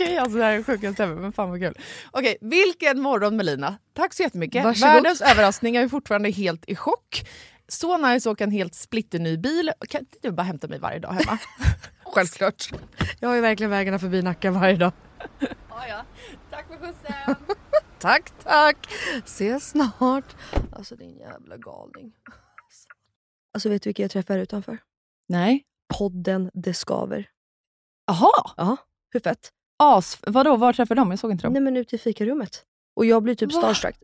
Okej, alltså det här är sjukaste ever, men fan vad kul. Okej, vilken morgon Melina. Tack så jättemycket. Varsågod. Världens överraskning, jag är fortfarande helt i chock. Så nice att åka en helt splitterny bil. Kan inte du bara hämta mig varje dag hemma? Självklart. Jag har ju verkligen vägarna förbi Nacka varje dag. ja, ja. Tack för skjutsen. Tack tack. Ses snart. Alltså din jävla galning. Alltså vet du vilka jag träffar utanför? Nej. Podden Det Skaver. Jaha, Ja, hur fett? As. Vadå, var träffade de? Jag såg inte dem. Nej men ute i fikarummet. Och jag blir typ Va? starstruck.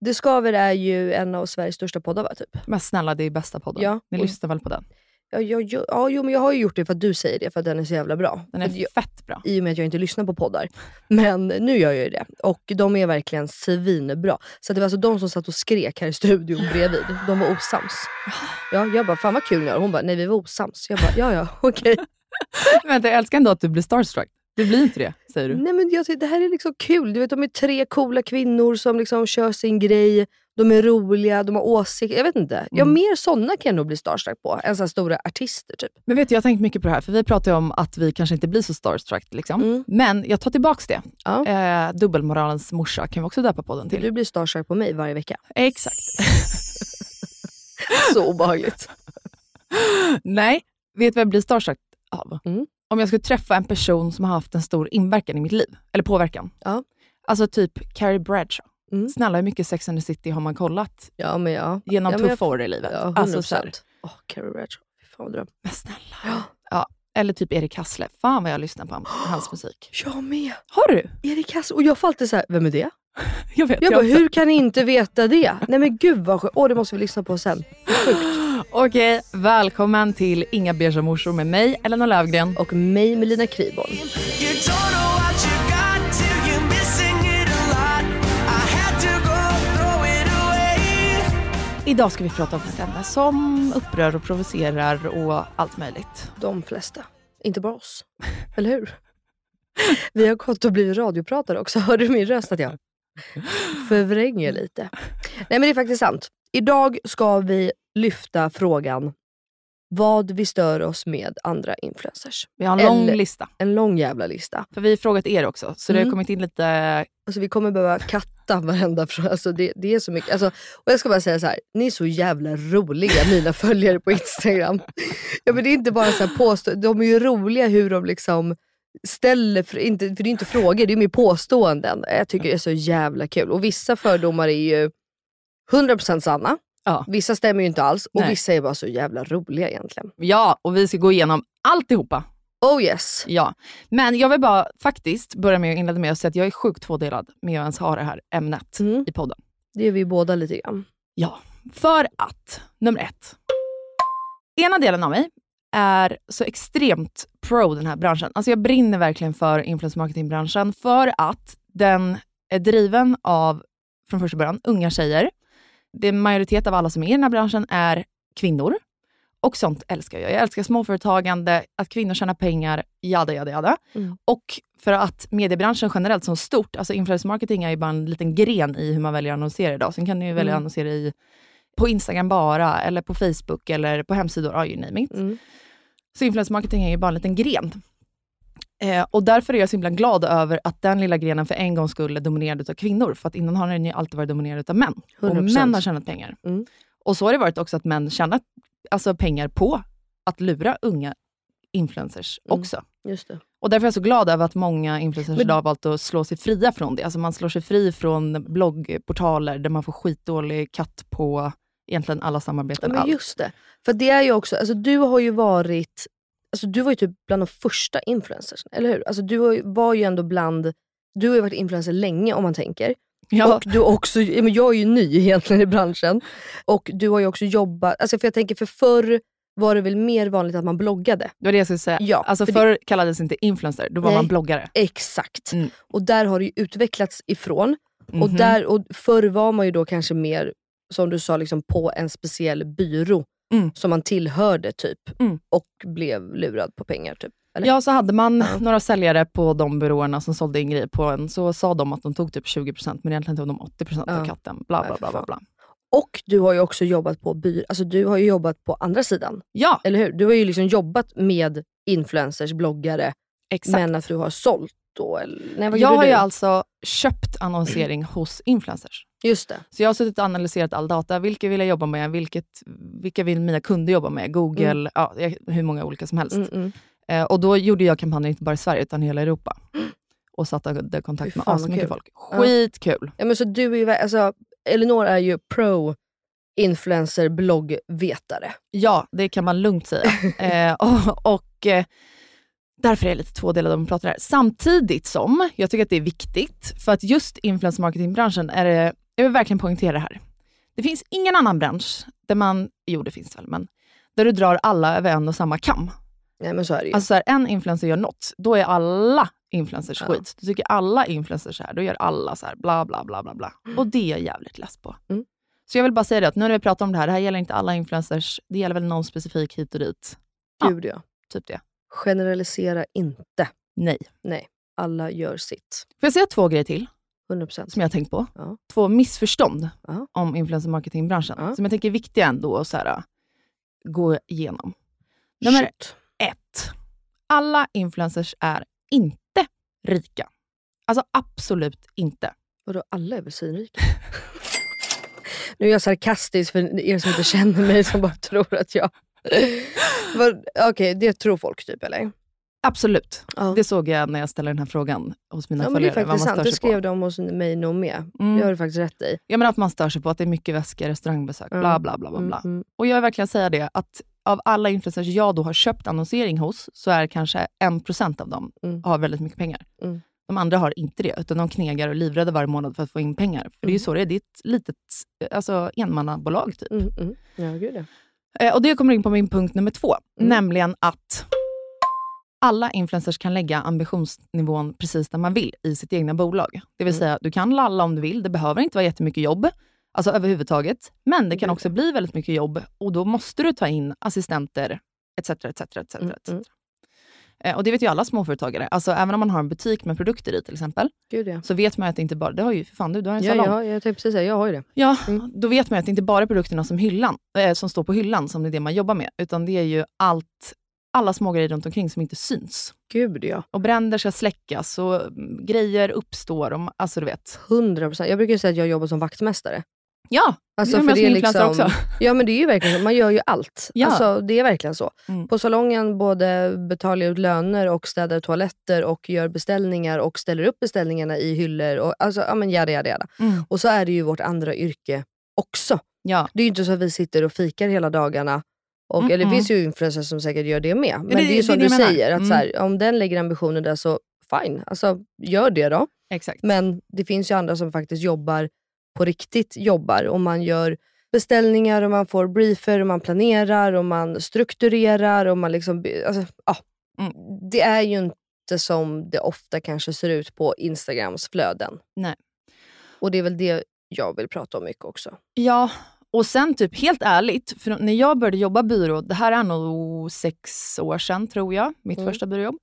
Det Skaver är ju en av Sveriges största poddar va? Typ. Men snälla, det är bästa podden. Ja, Ni och- lyssnar väl på den? Ja, jag, jag, ja, jo, men jag har ju gjort det för att du säger det, för att den är så jävla bra. Den är jag, fett bra. I och med att jag inte lyssnar på poddar. Men nu gör jag ju det. Och de är verkligen svinbra. Så det var alltså de som satt och skrek här i studion bredvid. De var osams. Ja, jag bara, fan vad kul ni har. Hon bara, nej vi var osams. Jag bara, ja ja, okej. Vänta, jag älskar ändå att du blir starstruck. Du blir inte det, säger du. Nej men jag tycker det här är liksom kul. Du vet, de är tre coola kvinnor som liksom kör sin grej. De är roliga, de har åsikter. Jag vet inte. Ja, Mm. mer sådana kan jag nog bli starstruck på. Än så stora artister typ. Men vet du, jag har tänkt mycket på det här, för vi pratar ju om att vi kanske inte blir så starstruck. Liksom. Mm. Men jag tar tillbaka det. Ja. Eh, dubbelmoralens morsa kan vi också döpa podden till. Du blir starstruck på mig varje vecka. Exakt. Så obehagligt. Nej, vet du vad jag blir starstruck av? Mm. Om jag skulle träffa en person som har haft en stor inverkan i mitt liv. Eller påverkan. Ja. Alltså typ Carrie Bradshaw. Mm. Snälla, hur mycket Sex and the City har man kollat Ja men ja. genom ja, men tuffa jag- år i livet? Ja, 100%. alltså, så här, Åh, Carrie Bradshaw. Fan vad dröm. men snälla. Ja. Eller typ Erik Hassle. Fan vad jag lyssnar på hans musik. Jag med. Har du? Erik Hass. Och jag får alltid så här, vem är det? Jag vet. Jag bara, också. hur kan ni inte veta det? Nej men gud vad sjukt. Åh det måste vi lyssna på sen. Sjukt. Okej, välkommen till Inga beiga morsor med mig, Elena Lövgren. Och mig Melina Kriborn. Idag ska vi prata om ett ämne som upprör och provocerar och allt möjligt. De flesta. Inte bara oss. Eller hur? Vi har gått och blivit radiopratare också. Hör du min röst att jag förvränger lite? Nej men det är faktiskt sant. Idag ska vi lyfta frågan vad vi stör oss med andra influencers. Vi har en lång Eller- lista. En lång jävla lista. För vi har frågat er också, så det har Mm. kommit in lite... Alltså vi kommer behöva katta varenda fråga. Alltså det, det är så mycket. Alltså, och jag ska bara säga så här. ni är så jävla roliga mina följare på Instagram. ja, men det är inte bara så här påstå, de är ju roliga hur de liksom ställer, för, inte, för det är inte frågor, det är mer påståenden. Jag tycker det är så jävla kul. Och vissa fördomar är ju 100% sanna. Ja. Vissa stämmer ju inte alls och Nej. vissa är bara så jävla roliga egentligen. Ja, och vi ska gå igenom alltihopa. Oh yes. Ja. Men jag vill bara faktiskt börja med att inleda med att säga att jag är sjukt tvådelad med att ens ha det här ämnet Mm. i podden. Det är vi båda lite grann. Ja, för att, nummer ett. Ena delen av mig är så extremt pro den här branschen. Alltså jag brinner verkligen för influencer marketing-branschen för att den är driven av, från första början, unga tjejer det majoritet av alla som är i den här branschen är kvinnor. Och sånt älskar jag. Jag älskar småföretagande, att kvinnor tjänar pengar, jada jada jada. Mm. Och för att mediebranschen generellt som stort, alltså influencer marketing är ju bara en liten gren i hur man väljer att annonsera idag. Sen kan du ju välja att Mm. annonsera i, på Instagram bara, eller på Facebook, eller på hemsidor, ja, you name it. Mm. Så influencer marketing är ju bara en liten gren. Eh, och därför är jag så himla glad över att den lilla grenen för en gång skulle dominerad av kvinnor. För att innan har den ju alltid varit dominerad av män. Och 100%. män har tjänat pengar. Mm. Och så har det varit också att män tjänat alltså pengar på att lura unga influencers Mm. också. Just det. Och därför är jag så glad över att många influencers Men- idag har valt att slå sig fria från det. Alltså man slår sig fri från bloggportaler där man får skitdålig katt på egentligen alla samarbeten. men just det. För det är ju också, alltså du har ju varit alltså du var ju typ bland de första influencers, eller hur? Alltså du var ju- ändå bland, du har ju varit influencer länge om man tänker. Ja. Och du också, jag är ju ny egentligen i branschen. Och du har ju också jobbat, alltså för jag tänker för förr var det väl mer vanligt att man bloggade. Det var det jag skulle säga. Ja, alltså för det- förr kallades det inte influencer, då var Nej. man bloggare. Exakt. Mm. Och där har det ju utvecklats ifrån. Och, Mhm. där, och förr var man ju då kanske mer, som du sa, liksom på en speciell byrå Mm. som man tillhörde typ. Mm. Och blev lurad på pengar. typ. Eller? Ja, så hade man Ja. några säljare på de byråerna som sålde in grejer på en, så sa de att de tog typ 20% men egentligen tog de 80% av Ja. katten. Bla, bla, bla, bla, bla. Och du har ju också jobbat på byr, alltså du har ju jobbat på andra sidan. Ja, Eller hur? Du har ju liksom jobbat med influencers, bloggare, exakt. men att du har sålt då? Eller, nej, jag har du? ju alltså köpt annonsering hos influencers. Just det. Så jag har suttit och analyserat all data. Vilka vill jag jobba med? Vilket, vilka vill mina kunder jobba med? Google, ja, jag- hur många olika som helst. Mm, mm. Eh, och då gjorde jag kampanjer inte bara i Sverige utan i hela Europa. Och satte kontakt med asmycket folk. Ja. Skitkul. Ja, men så du är ju, alltså, Elinor är ju pro influencer bloggvetare. Ja, det kan man lugnt säga. eh, och, och eh, därför är jag lite tvådelad om vi pratar här. Samtidigt som jag tycker att det är viktigt, för att just influencer marketingbranschen är det, jag vill verkligen poängtera det här. Det finns ingen annan bransch där man, jo det finns väl, men där du drar alla över en och samma kam. Nej men så är det ju. Alltså så här, en influencer gör något, då är alla influencers Ja. skit. Du tycker alla influencers så här, då gör alla så här bla bla bla bla bla. Och det är jag jävligt less på. Mm. Så jag vill bara säga det, att nu när vi pratar om det här, det här gäller inte alla influencers, det gäller väl någon specifik hit och dit. ja. Gud ja. Typ det. Generalisera inte. Nej. Nej, alla gör sitt. Får jag säga två grejer till 100%. som jag har tänkt på? Ja. Två missförstånd Ja. om influencer marketingbranschen Ja. som jag tänker är viktiga ändå att så här, gå igenom. Nummer Shoot. ett. Alla influencers är inte rika. Alltså absolut inte. Vadå, alla är väl svinrika? nu är jag sarkastisk för er som inte känner mig som bara tror att jag... Okej, det tror folk typ eller? Absolut. Ja. Det såg jag när jag ställde den här frågan hos mina Ja men det är följare. faktiskt sant, det skrev de hos mig nog med. Mm. Det har du faktiskt rätt i. Jag menar att man stör sig på att det är mycket väskor, restaurangbesök, Ja. bla bla bla. bla, Mm, bla. mm. Och jag vill verkligen säga det, att av alla influencers jag då har köpt annonsering hos, så är kanske en procent av dem Mm. har väldigt mycket pengar. Mm. De andra har inte det, utan de knegar och livrädda varje månad för att få in pengar. För det är ju Mm. så det är, det är ett litet alltså, enmannabolag typ. Mm, mm. Ja, gud ja. Eh, och det kommer in på min punkt nummer två, Mm. nämligen att alla influencers kan lägga ambitionsnivån precis där man vill i sitt egna bolag. Det vill Mm. säga, du kan lalla om du vill. Det behöver inte vara jättemycket jobb, alltså överhuvudtaget. Men det kan också bli väldigt mycket jobb och då måste du ta in assistenter etc. etc, etc, Mm, etc. mm. Eh, Och det vet ju alla småföretagare. Alltså, även om man har en butik med produkter i till exempel, Gud ja. så vet man att det inte bara... Det har ju för fan du, du har en Ja, salong. ja, jag tänkte precis säga, jag har ju det. Ja, Mm. då vet man att det inte bara är produkterna som, hyllan, eh, som står på hyllan som det är det man jobbar med, utan det är ju allt, alla små grejer runt omkring som inte syns. Gud ja. Och bränder ska släckas och mm, grejer uppstår. Och, alltså du vet. 100%. Jag brukar säga att jag jobbar som vaktmästare. Ja, Alltså, det är för med det är som influencer liksom, också. Ja men det är ju verkligen så. Man gör ju allt. Ja. Alltså, det är verkligen så. Mm. På salongen både betalar jag ut löner och städar toaletter och gör beställningar och ställer upp beställningarna i hyllor. Och, alltså, ja, men jada, jada, jada. Mm. Och så är det ju vårt andra yrke också. Ja. Det är ju inte så att vi sitter och fikar hela dagarna. Och, Mm, Eller det mm. finns ju influencers som säkert gör det med. Men det- det, är ju som du menar. säger, att Mm. här, om den lägger ambitionen där så fine. Alltså, gör det då. Exakt. Men det finns ju andra som faktiskt jobbar på riktigt jobbar och man gör beställningar och man får briefer och man planerar och man strukturerar och man liksom... Alltså, ja. Mm. Det är ju inte som det ofta kanske ser ut på Instagrams flöden. Nej. Och det är väl det jag vill prata om mycket också. Ja, och sen typ helt ärligt, för när jag började jobba byrå, det här är nog sex år sedan tror jag, mitt Mm. första byråjobb.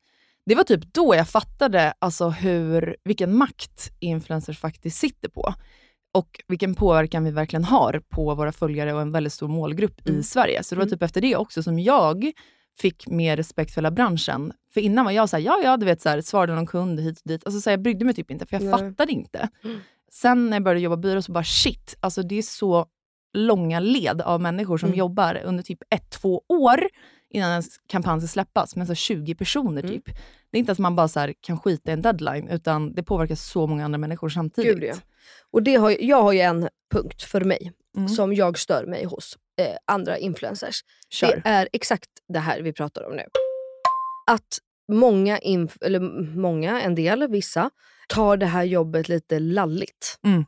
Det var typ då jag fattade alltså hur, vilken makt influencers faktiskt sitter på. Och vilken påverkan vi verkligen har på våra följare och en väldigt stor målgrupp i Sverige. Så det var typ efter det också som jag fick mer respekt för hela branschen. För innan var jag såhär, ja ja, du vet, så här, svarade någon kund hit och dit. Alltså, så här, jag brydde mig typ inte, för jag Nej. fattade inte. Sen när jag började jobba byrå så bara shit, alltså det är så långa led av människor som Mm. jobbar under typ ett, två år innan en kampanj ska släppas, med så 20 personer Mm. typ. Det är inte att man bara så kan skita i en deadline, utan det påverkar så många andra människor samtidigt. Gud, ja. Och det har, jag har ju en punkt för mig Mm. som jag stör mig hos eh, andra influencers. Kör. Det är exakt det här vi pratar om nu. Att många, eller många, en del, vissa, tar det här jobbet lite lalligt. Mm.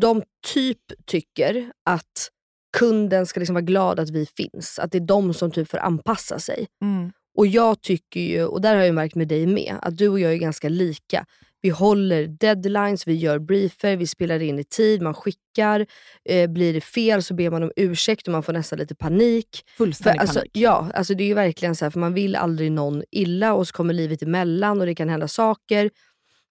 De typ tycker att kunden ska liksom vara glad att vi finns. Att det är de som typ får anpassa sig. Mm. Och jag tycker ju, och där har jag märkt med dig med, att du och jag är ganska lika. Vi håller deadlines, vi gör briefer, vi spelar in i tid, man skickar. Eh, blir det fel så ber man om ursäkt och man får nästan lite panik. Fullständig För, alltså, panik. Ja, alltså det är ju verkligen så här, för man vill aldrig någon illa och så kommer livet emellan och det kan hända saker.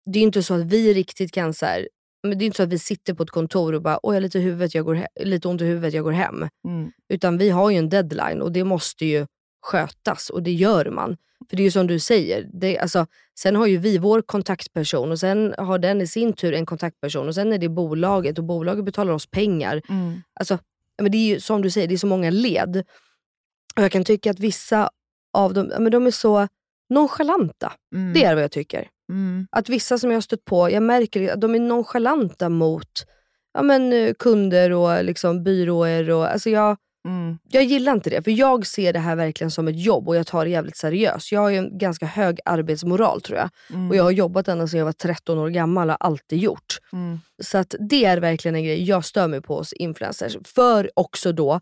Det är inte så att vi riktigt kan så här, men det är inte så att vi sitter på ett kontor och bara oj jag har lite, huvudet, jag går lite ont i huvudet, jag går hem. Mm. Utan vi har ju en deadline och det måste ju skötas och det gör man. För det är ju som du säger, det, alltså, sen har ju vi vår kontaktperson och sen har den i sin tur en kontaktperson och sen är det bolaget och bolaget betalar oss pengar. Mm. Alltså, men det är ju som du säger, det är så många led. Och Jag kan tycka att vissa av dem men de är så nonchalanta. Mm. Det är vad jag tycker. Mm. Att vissa som jag har stött på, jag märker att de är nonchalanta mot ja, men, eh, kunder och liksom, byråer. Och, alltså jag, Mm. jag gillar inte det, för jag ser det här verkligen som ett jobb och jag tar det jävligt seriöst. Jag har ju en ganska hög arbetsmoral tror jag. Mm. Och jag har jobbat ända sedan jag var 13 år gammal och har alltid gjort. Mm. Så att det är verkligen en grej jag stör mig på hos influencers. För också då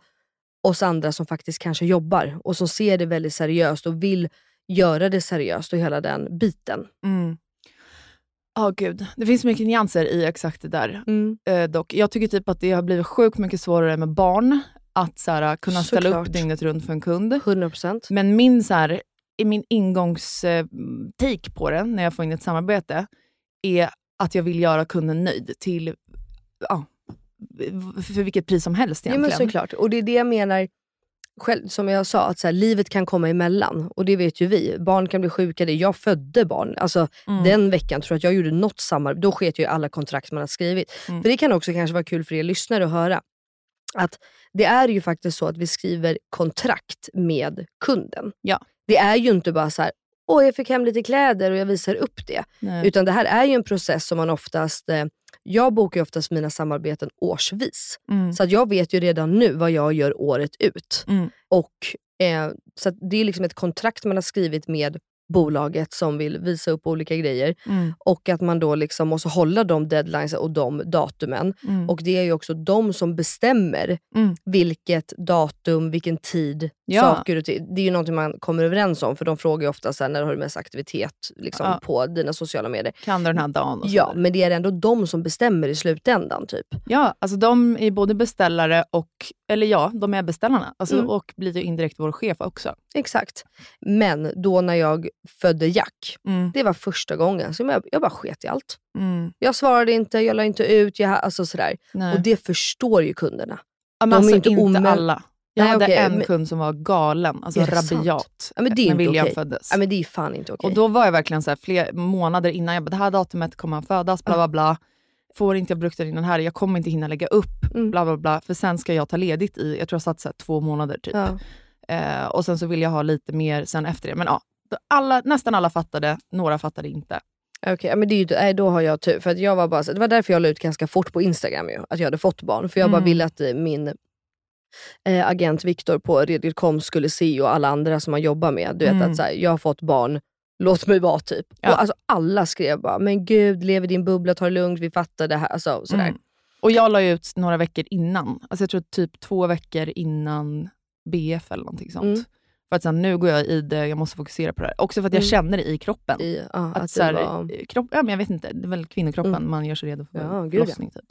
oss andra som faktiskt kanske jobbar och som ser det väldigt seriöst och vill göra det seriöst och hela den biten. Mm. Ja, gud. Det finns mycket nyanser i exakt det där. Eh, dock. Jag tycker typ att det har blivit sjukt mycket svårare med barn. Att så här, kunna ställa Såklart. upp dygnet runt för en kund. 100%. Men min, så här, i min ingångstake på det, när jag får in ett samarbete, är att jag vill göra kunden nöjd till ja, för vilket pris som helst Ja, egentligen. men såklart. Och det är det jag menar, själv, som jag sa, att så här, livet kan komma emellan. Och det vet ju vi. Barn kan bli sjuka. Det. Jag födde barn. Alltså, Mm. Den veckan tror jag att jag gjorde något samarbete. Då sket jag i alla kontrakt man har skrivit. Mm. För Det kan också kanske vara kul för er lyssnare att höra. Att Det är ju faktiskt så att vi skriver kontrakt med kunden. Ja. Det är ju inte bara så här, åh jag fick hem lite kläder och jag visar upp det. Nej. Utan det här är ju en process som man oftast, eh, jag bokar ju oftast mina samarbeten årsvis. Mm. Så att jag vet ju redan nu vad jag gör året ut. Mm. Och eh, så Det är liksom ett kontrakt man har skrivit med bolaget som vill visa upp olika grejer. Mm. Och att man då liksom måste hålla de deadlines och de datumen. Mm. Och det är ju också de som bestämmer Mm. vilket datum, vilken tid, Ja. saker och ting. Det är ju någonting man kommer överens om för de frågar ju ofta så här, när har du mest aktivitet liksom, Ja. på dina sociala medier. Kan du den här dagen? Ja, men det är ändå de som bestämmer i slutändan. typ. Ja, alltså de är både beställare och, eller ja, de är beställarna. Alltså, Mm. Och blir ju indirekt vår chef också. Exakt. Men då när jag födde Jack, Mm. det var första gången som jag, jag bara sket i allt. Mm. Jag svarade inte, jag la inte ut, jag, alltså sådär. Nej. Och det förstår ju kunderna. ja, men de alltså, inte inte, alla. Jag Nej, hade okej, en men- kund som var galen, alltså rabiat, Ja, är när William okej. föddes. Ja, men det är fan inte okej. Och då var jag verkligen så här, flera månader innan, jag bara, det här datumet kommer han födas, bla bla bla. Får inte jag produkten innan här, jag kommer inte hinna lägga upp, Mm. bla bla bla. För sen ska jag ta ledigt i, jag tror jag satt så här, två månader typ. Ja. Eh, och sen så vill jag ha lite mer sen efter det. Men ja, alla, nästan alla fattade, några fattade inte. Okej, ja, men det är ju, nej, då har jag tur. För att jag var bara, det var därför jag la ut ganska fort på Instagram ju, att jag hade fått barn. För jag bara Mm. ville att eh, min eh, agent Viktor på Reddit.com skulle se och alla andra som man jobbar med. Du vet Mm. att så här, jag har fått barn, låt mig vara typ. Ja. Och, alltså, alla skrev bara, men gud, lev i din bubbla, ta det lugnt, vi fattar det här. Alltså, sådär. Mm. Och jag la ut några veckor innan, alltså jag tror typ två veckor innan BF eller någonting sånt. Mm. För att sen, nu går jag i det, jag måste fokusera på det här. Också för att jag Mm. känner det i kroppen. I, ja, att, att så här, var... kropp, ja, men jag vet inte, det är väl kvinnokroppen, Mm. man gör sig redo för Ja, gud, ja. förlossning. Typ.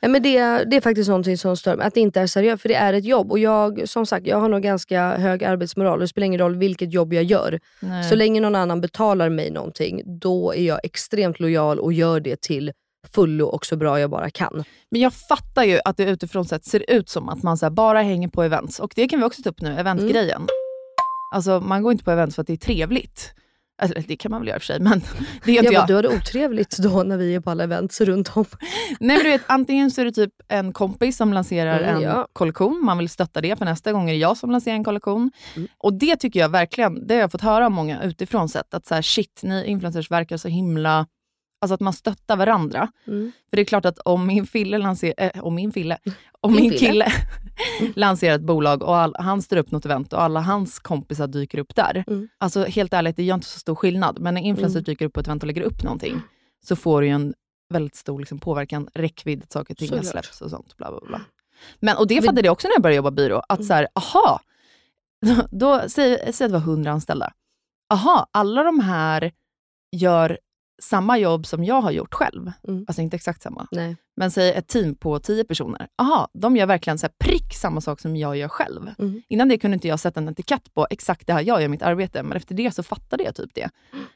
Nej, men det, det är faktiskt någonting som stör mig, att det inte är seriöst. För det är ett jobb. Och jag, som sagt, jag har nog ganska hög arbetsmoral. Det spelar ingen roll vilket jobb jag gör. Nej. Så länge någon annan betalar mig någonting, då är jag extremt lojal och gör det till fullo och så bra jag bara kan. Men jag fattar ju att det utifrån sett ser ut som att man så bara hänger på events. Och det kan vi också ta upp nu, eventgrejen. Alltså man går inte på events för att det är trevligt. Eller det kan man väl göra för sig, men det är Jag inte bara, jag. du har det otrevligt då när vi är på alla events runt om. Nej, men du vet, antingen så är det typ en kompis som lanserar Mm, en ja. kollektion, man vill stötta det, för nästa gång är det jag som lanserar en kollektion. Mm. Och det tycker jag verkligen, det har jag fått höra av många utifrån sett, att så här, shit, ni influencers verkar så himla... Alltså att man stöttar varandra. Mm. För det är klart att om min fille lanserar... Äh, om min fille? Om Din min fille. kille lanserar ett bolag och all, han styr upp något event och alla hans kompisar dyker upp där. Mm. Alltså helt ärligt, det gör inte så stor skillnad. Men när influencers Mm. dyker upp på ett event och lägger upp någonting, så får det ju en väldigt stor liksom, påverkan, räckvidd, saker och ting har släppts och sånt. Bla, bla, bla. Men, och det fattade jag också när jag började jobba byrå, att Mm. så här, aha, då, då, säg, säg att det var 100 anställda. Aha, alla de här gör samma jobb som jag har gjort själv. Mm. Alltså inte exakt samma. Nej. Men säg ett team på 10 personer. Aha, de gör verkligen så prick samma sak som jag gör själv. Mm. Innan det kunde inte jag sätta en etikett på exakt det här jag gör i mitt arbete, men efter det så fattade jag typ det.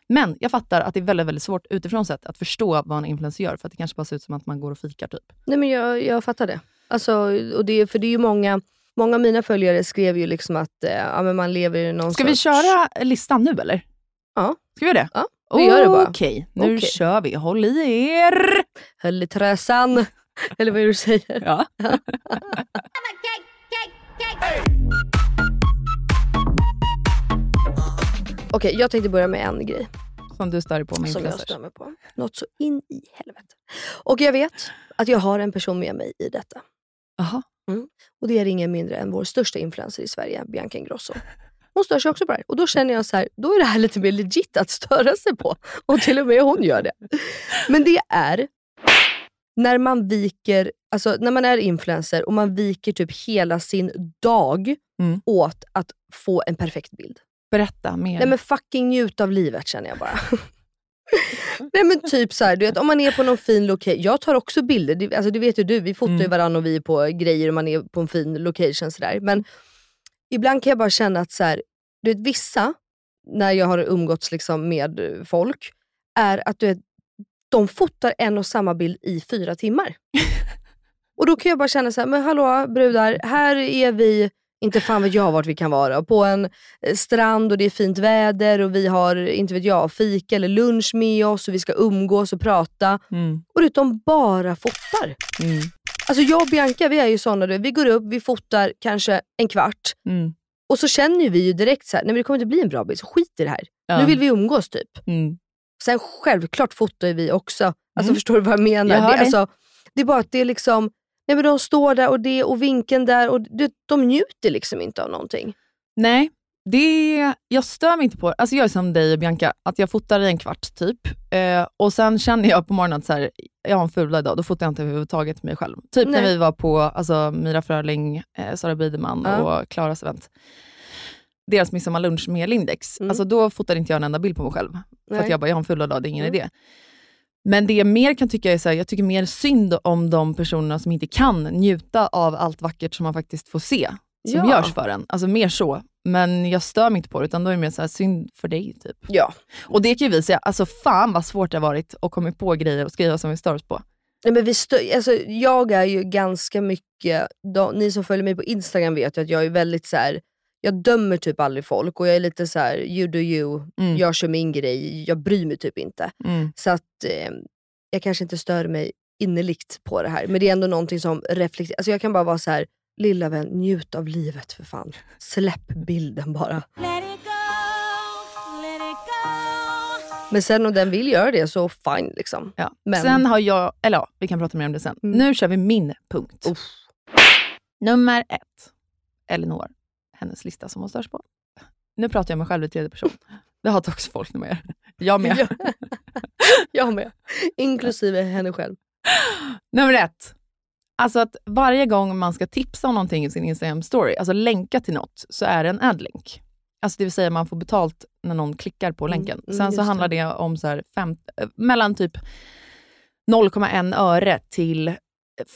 Men jag fattar att det är väldigt, väldigt svårt utifrån sett att förstå vad en influencer gör, för att det kanske bara ser ut som att man går och fikar typ. Nej men jag, jag fattar det. Alltså, och det. För det är ju många, många av mina följare skrev ju liksom att eh, ja, men man lever i någon Ska vi sorts... köra listan nu eller? Ja. Ska vi göra det? Ja, vi gör det bara. Okej, nu Okej. kör vi. Håll i er! Höll i trösan. Eller vad är det du säger? Ja. Okej, jag tänkte börja med en grej Som du stör på med som jag stör mig på. Något så in i helvete. Och jag vet att jag har en person med mig i detta. Jaha. Och det är ingen mindre än vår största influencer i Sverige, Bianca Ingrosso. Hon stör sig också på det här. Och då känner jag så här, då är det här lite mer legit att störa sig på. Och till och med hon gör det. Men det är när man viker, alltså när man är influencer och man viker typ hela sin dag Mm. åt att få en perfekt bild. Berätta mer. Nej men fucking njut av livet känner jag bara. Nej men typ så här, du vet, om man är på någon fin location. Jag tar också bilder, det, alltså det vet ju du. Vi fotar ju Mm. varandra och vi är på grejer och man är på en fin location. Så där. Men ibland kan jag bara känna att så här, du vet, vissa, när jag har umgåtts liksom med folk, är att du vet, de fotar en och samma bild i fyra timmar. och då kan jag bara känna så här, men hallå brudar, här är vi, inte fan vet jag vart vi kan vara, på en eh, strand och det är fint väder och vi har, inte vet jag, fika eller lunch med oss och vi ska umgås och prata. Mm. Och du vet, de bara fotar. Mm. Alltså jag och Bianca vi är ju såna, vi går upp, vi fotar kanske en kvart Mm. och så känner vi ju direkt så här, nej men det kommer inte bli en bra bild, så skit i det här. Ja. Nu vill vi umgås typ. Mm. Sen självklart fotar vi också. Alltså Mm. förstår du vad jag menar? Jag det, dig. alltså, det är bara att det är liksom, nej men de står där och det och vinkeln där och det, de njuter liksom inte av någonting. Nej, det, jag stör mig inte på Alltså Jag är som dig och Bianca, att jag fotar i en kvart typ. Eh, och sen känner jag på morgonen att så här, jag har en ful dag idag, då fotar jag inte överhuvudtaget mig själv. Typ när Nej. vi var på alltså, Mira Fröling, eh, Sara Biderman Ja. och Klaras event. Deras midsommarlunch med Lindex. Mm. Alltså, då fotade inte jag en enda bild på mig själv. För att jag bara, jag har en full dag, det är ingen Mm. idé. Men det jag mer kan tycka är så här, jag tycker mer synd om de personerna som inte kan njuta av allt vackert som man faktiskt får se, som Ja. görs för en. Alltså mer så. Men jag stör mig inte på det, utan då är det mer så här, synd för dig. typ. Ja. Och det kan ju vi säga, alltså fan vad svårt det har varit att komma på grejer och skriva som vi stör oss på. Nej, men vi stö- alltså, jag är ju ganska mycket, de, ni som följer mig på Instagram vet ju att jag är väldigt så här. jag dömer typ aldrig folk och jag är lite så här: you do you, Mm. jag kör min grej, jag bryr mig typ inte. Mm. Så att eh, jag kanske inte stör mig innerligt på det här. Men det är ändå någonting som reflekterar. Alltså jag kan bara vara så här: lilla vän, njut av livet för fan. Släpp bilden bara. Men sen om den vill göra det så fine liksom. Ja. Men- Sen har jag, eller ja, vi kan prata mer om det sen. Mm. Nu kör vi min punkt. Nummer ett. Elinor, hennes lista som hon störs på. Nu pratar jag med själv i tredje person. Det hatar också folk numera. Jag med. Ja. jag med. Inklusive henne själv. Nummer ett. Alltså att varje gång man ska tipsa om någonting i sin Instagram story, alltså länka till något, så är det en adlink. Alltså det vill säga man får betalt när någon klickar på länken. mm, Sen så handlar det om så fem, eh, mellan typ 0,1 öre till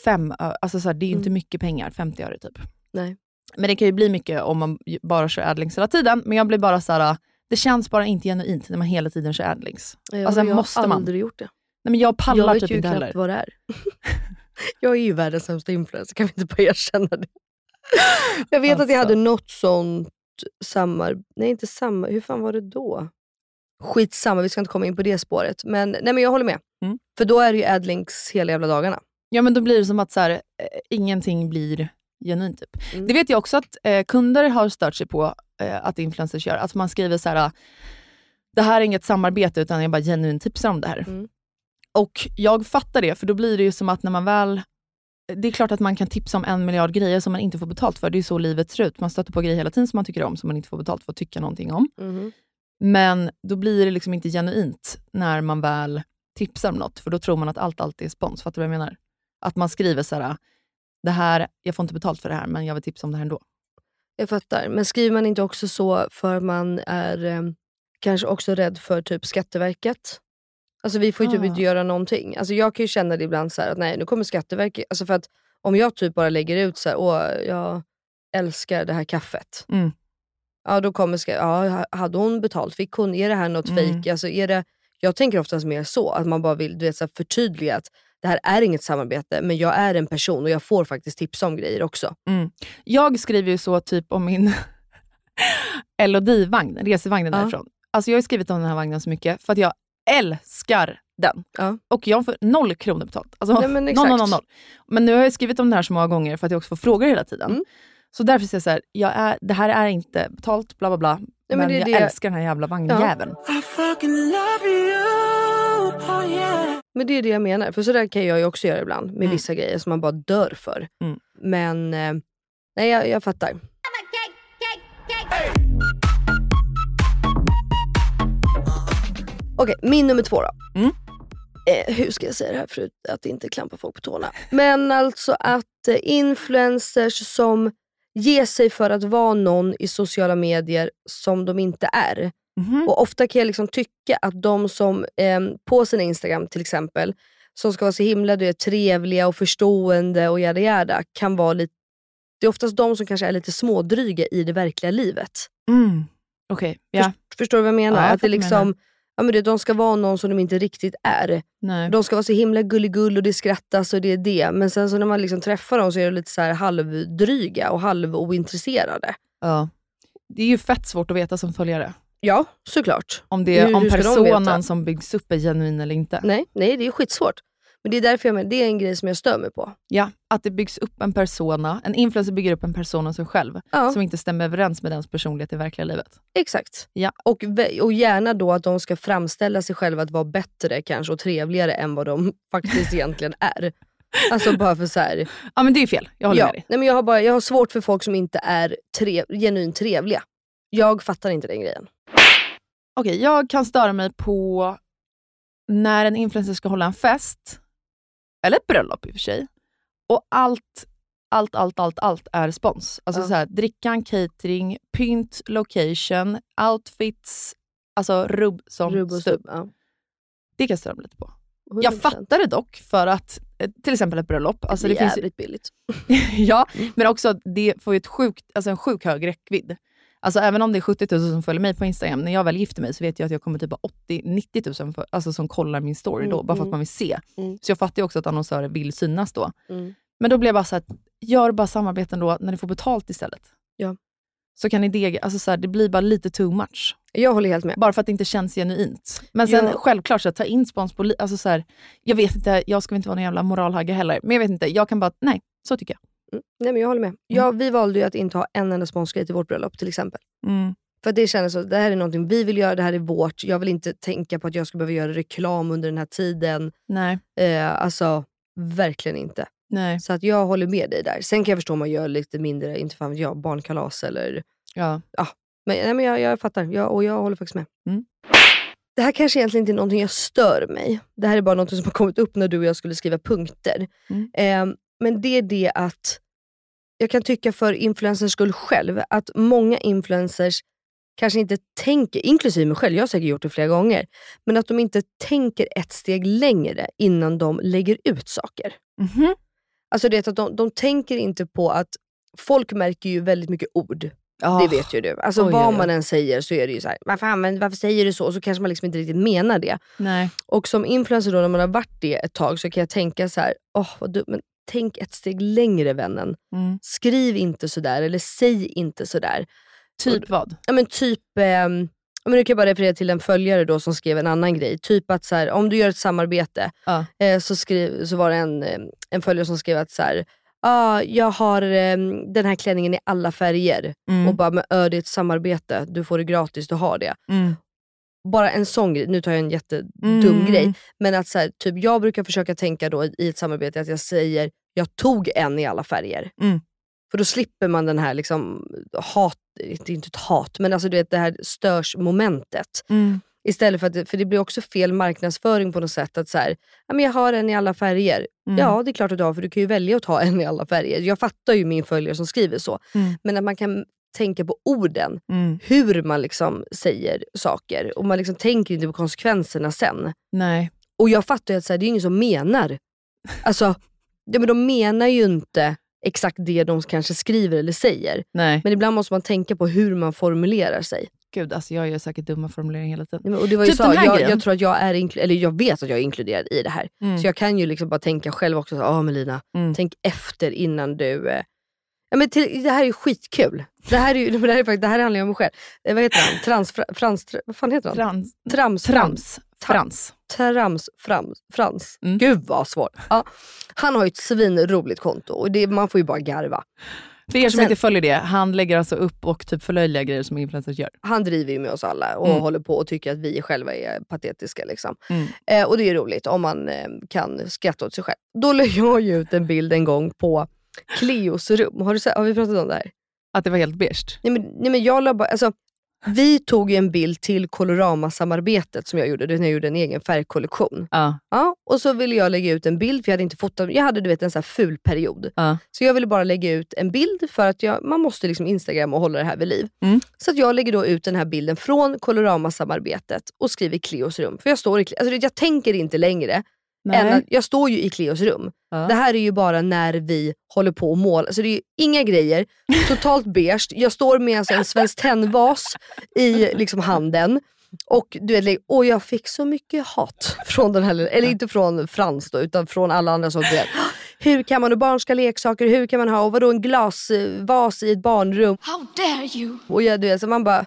5 öre. Alltså så här, det är ju inte mycket pengar, 50 öre typ. Nej. Men det kan ju bli mycket om man ju bara kör adlinks hela tiden. Men jag blir bara så här, det känns bara inte genuint när man hela tiden kör adlinks. Jag, Alltså, jag måste har man? aldrig gjort det. Nej, men jag pallar jag vet typ ju inte knappt heller. vad det är. jag är ju världens sämsta influencer, kan vi inte bara erkänna det? jag vet att jag Alltså. hade något sånt samarbete, nej inte samma, hur fan var det då? Skitsamma, vi ska inte komma in på det spåret. Men, nej, men jag håller med. Mm. För då är det ju adlinks hela jävla dagarna. Ja, men då blir det som att så här, eh, ingenting blir genuint. Typ. Mm. Det vet jag också att eh, kunder har stört sig på eh, att influencers gör. Att man skriver så här, det här är inget samarbete utan jag bara genuint tipsar om det här. Mm. Och jag fattar det, för då blir det ju som att när man väl... Det är klart att man kan tipsa om en miljard grejer som man inte får betalt för. Det är så livet ser ut. Man stöter på grejer hela tiden som man tycker om, som man inte får betalt för att tycka någonting om. Mhm. Men då blir det liksom inte genuint när man väl tipsar om något, för då tror man att allt alltid är spons. Fattar du vad jag menar? Att man skriver så här, det här, jag får inte betalt för det här, men jag vill tipsa om det här ändå. Jag fattar. Men skriver man inte också så för man är eh, kanske också rädd för typ Skatteverket? Alltså vi får ju typ Ah. inte göra någonting. Alltså jag kan ju känna det ibland så här att nej nu kommer Skatteverket. Alltså för att om jag typ bara lägger ut så här, åh jag älskar det här kaffet. Mm. Ja då kommer ska ja hade hon betalt? Fick hon? Är det här något Mm. fejk? Alltså är det, jag tänker oftast mer så, att man bara vill du vet, så här, förtydliga att det här är inget samarbete men jag är en person och jag får faktiskt tipsa om grejer också. Mm. Jag skriver ju så typ om min LOD-vagn, resevagnen Ja. därifrån. Alltså jag har skrivit om den här vagnen så mycket för att jag älskar den. Ja. Och jag får noll kronor betalt. Alltså, Nej, men noll, exakt. noll, noll, noll. Men nu har jag skrivit om det här så många gånger för att jag också får frågor hela tiden. Mm. Så därför säger jag så här, jag är, det här är inte betalt, bla bla bla. men men det är jag det- älskar den här jävla vagnjäveln. You. Oh yeah. Men det är det jag menar. För sådär kan jag ju också göra ibland med Mm. vissa grejer som man bara dör för. Mm. Men eh, nej, jag, jag fattar. Okej, min nummer två då. Mm. Eh, hur ska jag säga det här för att inte klampa folk på tårna? Men alltså att eh, influencers som ger sig för att vara någon i sociala medier som de inte är. Mhm. Och Ofta kan jag liksom tycka att de som eh, på sin Instagram till exempel, som ska vara så himla du vet, trevliga och förstående och jada jada, kan vara lite... Det är oftast de som kanske är lite smådryga i det verkliga livet. Mm. Okej, ja. Förstår du vad jag menar? Ja, jag att det fattar vad du liksom, ja, men det, de ska vara någon som de inte riktigt är. Nej. De ska vara så himla gulligull och det skrattas och det är det. Men sen så när man liksom träffar dem så är de lite så här halvdryga och halvointresserade. Ja. Det är ju fett svårt att veta som följare. Ja, såklart. Om, det, Hur- om hur de personen veta? som byggs upp är genuin eller inte. Nej, nej, det är skitsvårt. Men det är därför jag menar, det är en grej som jag stör mig på. Ja, att det byggs upp en persona. En influencer bygger upp en persona sig själv Ja. som inte stämmer överens med dens personlighet i verkliga livet. Exakt. Ja. Och, och gärna då att de ska framställa sig själva att vara bättre kanske och trevligare än vad de faktiskt egentligen är. Alltså bara för så här. Ja, men det är fel. Jag håller ja, med dig. nej, men jag, har bara, jag har svårt för folk som inte är tre, genuint trevliga. Jag fattar inte den grejen. Okej, jag kan störa mig på när en influencer ska hålla en fest, eller ett bröllop i och för sig, och allt, allt, allt, allt, allt är spons. Alltså Ja. så här, drickan, catering, pynt, location, outfits, alltså rubb som Rubb och stubb. Ja. Det störa mig lite på. 100%. Jag fattar det dock, för att eh, till exempel ett bröllop, alltså det det är finns ju- jävligt billigt. ja, men också det får ju ett sjukt, alltså en sjuk hög räckvidd. Alltså även om det är 70 000 som följer mig på Instagram, när jag väl gifter mig så vet jag att jag kommer typ ha 80-90 000 för, alltså som kollar min story Mm, då, bara för att mm. man vill se. Mm. Så jag fattar ju också att annonsörer vill synas då. Mm. Men då blir jag bara så här, gör bara samarbeten då när ni får betalt istället. Ja. Så kan ni dega, alltså så här, det blir bara lite too much. Jag håller helt med. Bara för att det inte känns genuint. Men sen Ja. självklart, så att ta in spons på, alltså så här, jag vet inte, jag ska inte vara någon jävla moralhagga heller, men jag vet inte, jag kan bara, nej, så tycker jag. Mm. Nej, men jag håller med. Ja, vi valde ju att inte ha en enda sponsgrej till vårt bröllop till exempel. Mm. För att det kändes så, det här är någonting vi vill göra, det här är vårt. Jag vill inte tänka på att jag ska behöva göra reklam under den här tiden. Nej, Eh, alltså, verkligen inte. nej, Så att jag håller med dig där. Sen kan jag förstå om man gör lite mindre, inte fan jag, barnkalas eller... ja. Men, nej, men jag, jag fattar, jag, och jag håller faktiskt med. Mm. Det här kanske egentligen inte är någonting jag stör mig. Det här är bara något som har kommit upp när du och jag skulle skriva punkter. Mm. Eh, men det är det att jag kan tycka för influencers skull själv, att många influencers kanske inte tänker, inklusive mig själv, jag har säkert gjort det flera gånger, men att de inte tänker ett steg längre innan de lägger ut saker. Mhm. Alltså det att de, de tänker inte på att folk märker ju väldigt mycket ord. Ah. Det vet ju du. Alltså Oj, vad oj, oj. man än säger så är det ju så här, varför, använder, varför säger du så? Och så kanske man liksom inte riktigt menar det. Nej. Och som influencer då, när man har varit det ett tag så kan jag tänka så här, åh vad dumt, men tänk ett steg längre vännen. Mm. Skriv inte sådär eller säg inte sådär. Typ vad? Ja men typ, ehm, ja, men nu kan jag bara referera till en följare då som skrev en annan grej. Typ att så här, om du gör ett samarbete Ja. eh, så, skriv, så var det en, eh, en följare som skrev att så här, ah, jag har eh, den här klänningen i alla färger. Mm. Och bara, men ö, det är ett samarbete, du får det gratis, du har det. Mm. Bara en sån grej, nu tar jag en jättedum Mm. grej, men att så här, typ, jag brukar försöka tänka då i ett samarbete att jag säger, jag tog en i alla färger. Mm. För då slipper man den här liksom, hat, det är inte ett hat, men alltså du vet, det här störsmomentet. Mm. Istället för att, för det blir också fel marknadsföring på något sätt. Att så här, men jag har en i alla färger. Mm. Ja det är klart att du har för du kan ju välja att ha en i alla färger. Jag fattar ju min följare som skriver så. Mm. Men att man kan tänka på orden. Mm. Hur man liksom säger saker. Och man liksom tänker inte på konsekvenserna sen. Nej. Och jag fattar ju att så här, det är ingen som menar. Alltså, ja, men de menar ju inte exakt det de kanske skriver eller säger. Nej. Men ibland måste man tänka på hur man formulerar sig. Gud, alltså jag gör säkert dumma formuleringar hela tiden. Nej, Och det var ju Typ så, jag, jag tror att jag är eller jag vet att jag är inkluderad i det här. Mm. Så jag kan ju liksom bara tänka själv också, ja Melina, Mm. tänk efter innan du... Eh, ja, men till, det här är ju skitkul. Det här, är ju, det här, är det här handlar ju om mig själv. Eh, vad heter han? Trans, fra, frans, tra- vad fan heter han? Frans. Trams, Trams. Frans. Trams, frams, frans. Mm. Gud vad svårt. Ja. Han har ju ett svinroligt konto och det, man får ju bara garva. För er som Sen- inte följer det, han lägger alltså upp och typ förlöjligar grejer som influencers gör. Han driver ju med oss alla och Mm. håller på och tycker att vi själva är patetiska. Liksom. Mm. Eh, och det är roligt om man eh, kan skratta åt sig själv. Då la jag ju ut en bild en gång på Cleos rum. Har, du, har vi pratat om det här? Att det var helt beige. Nej, men, nej, men jag la bara, alltså, vi tog ju en bild till Colorama-samarbetet som jag gjorde, när jag gjorde en egen färgkollektion. Ja. Ja, och så ville jag lägga ut en bild, för jag hade inte fotat, jag hade du vet, en så här ful period. Ja. Så jag ville bara lägga ut en bild för att jag, man måste liksom Instagram och hålla det här vid liv. Mm. Så att jag lägger då ut den här bilden från Colorama-samarbetet och skriver Cleos rum. För jag, står i, alltså, jag tänker inte längre än att jag står ju i Cleos rum. Ja. Det här är ju bara när vi håller på och målar. Så det är ju inga grejer, totalt beige. Jag står med alltså en Svenskt Tenn-vas i liksom handen. Och du vet, åh, jag fick så mycket hat från den här, eller inte från Frans då, utan från alla andra som du vet. Hur kan man, och ha leksaker, hur kan man ha, och vadå en glasvas i ett barnrum? How dare you? Och jag, du vet, så man bara,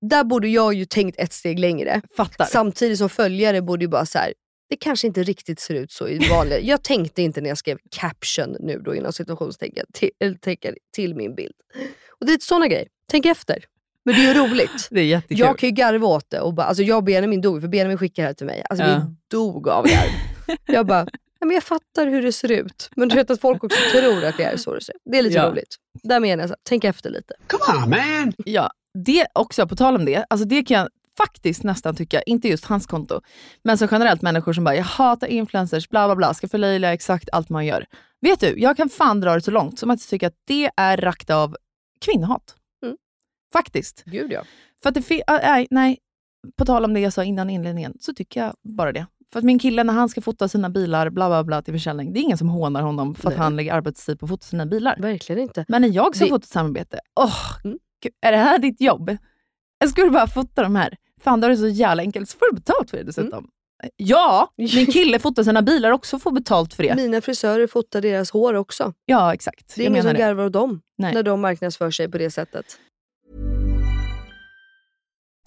där borde jag ju tänkt ett steg längre. Fattar. Samtidigt som följare borde ju bara så här. Det kanske inte riktigt ser ut så i vanliga... Jag tänkte inte när jag skrev caption nu då inom situationstecken till, till min bild. Och det är sådana grejer. Tänk efter. Men det är ju roligt. Det är jättekul. Jag kan ju garva åt det. Och bara, alltså jag och Benjamin dog, för Benjamin skickade det här till mig. Alltså Ja. vi dog av garv. jag bara, ja, men jag fattar hur det ser ut. Men du vet att folk också tror att det är så det ser ut. Det är lite Ja. roligt. Där menar jag, så tänk efter lite. Come on, man. Ja, det också, på tal om det, alltså det kan jag faktiskt nästan tycka, inte just hans konto, men så generellt människor som bara, jag hatar influencers, bla bla bla, ska förlöjliga exakt allt man gör. Vet du, jag kan fan dra det så långt som att jag tycker att det är rakt av kvinnohat. Mm. Faktiskt. Gud ja. För att det fi- äh, nej, nej, på tal om det jag sa innan inledningen, så tycker jag bara det. För att min kille, när han ska fota sina bilar bla bla bla till försäljning, det är ingen som hånar honom för att Nej. han lägger arbetstid på att fota sina bilar. Verkligen inte. Men när jag ska Det- fota ett samarbete, åh, Mm. gud, är det här ditt jobb? Jag skulle bara fota de här. Fan, då är det så jävla enkelt. Så får du betalt för det dessutom. Mm. Ja, min kille fotar sina bilar också och får betalt för det. Mina frisörer fotar deras hår också. Ja, exakt. Det är Jag ingen som det. garvar åt dem Nej. när de marknadsför sig på det sättet.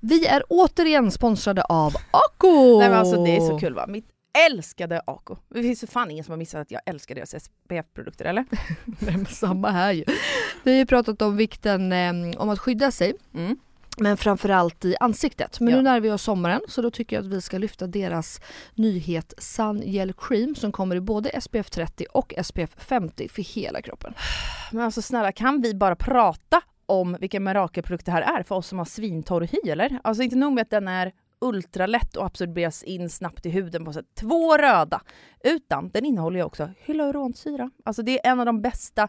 Vi är återigen sponsrade av Ako! Nej men alltså det är så kul va. Mitt älskade Ako. Det finns ju fan ingen som har missat att jag älskar deras SPF-produkter eller? Nej men samma här ju. Vi har ju pratat om vikten eh, om att skydda sig. Men framförallt i ansiktet. Men Ja. nu närmar vi oss sommaren så då tycker jag att vi ska lyfta deras nyhet Sun Gel Cream som kommer i både SPF 30 och SPF 50 för hela kroppen. Men alltså snälla kan vi bara prata om vilken mirakelprodukt det här är för oss som har svintorr hy eller? Alltså inte nog med att den är ultralätt och absorberas in snabbt i huden på sätt två röda. Utan den innehåller ju också hyaluronsyra. Alltså det är en av de bästa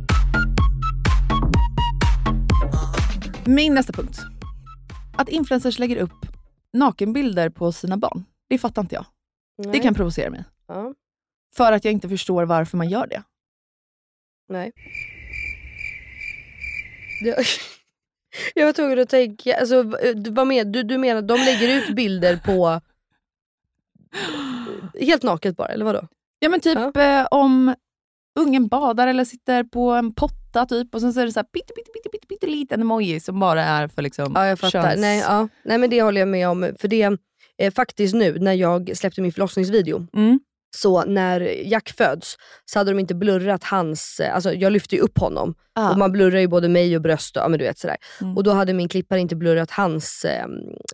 Min nästa punkt. Att influencers lägger upp nakenbilder på sina barn. Det fattar inte jag. Det Nej. kan provocera mig. Ja. För att jag inte förstår varför man gör det. Nej. Det, jag var tvungen att tänka, alltså, vad men, du, du menar att de lägger ut bilder på helt naket bara, eller vadå? Ja men typ eh, om ungen badar eller sitter på en potta typ och sen så är det så här pytte, pytte, pytte, pytte, pytte liten emoji som bara är för liksom Ja jag fattar. köns- Nej, ja. Nej men det håller jag med om. För det eh, faktiskt nu när jag släppte min förlossningsvideo, Mm. så när Jack föds så hade de inte blurrat hans, eh, alltså jag lyfte ju upp honom Ah. och man blurrar ju både mig och bröst och, ja, men du vet, sådär. Mm. och då hade min klippare inte blurrat hans eh,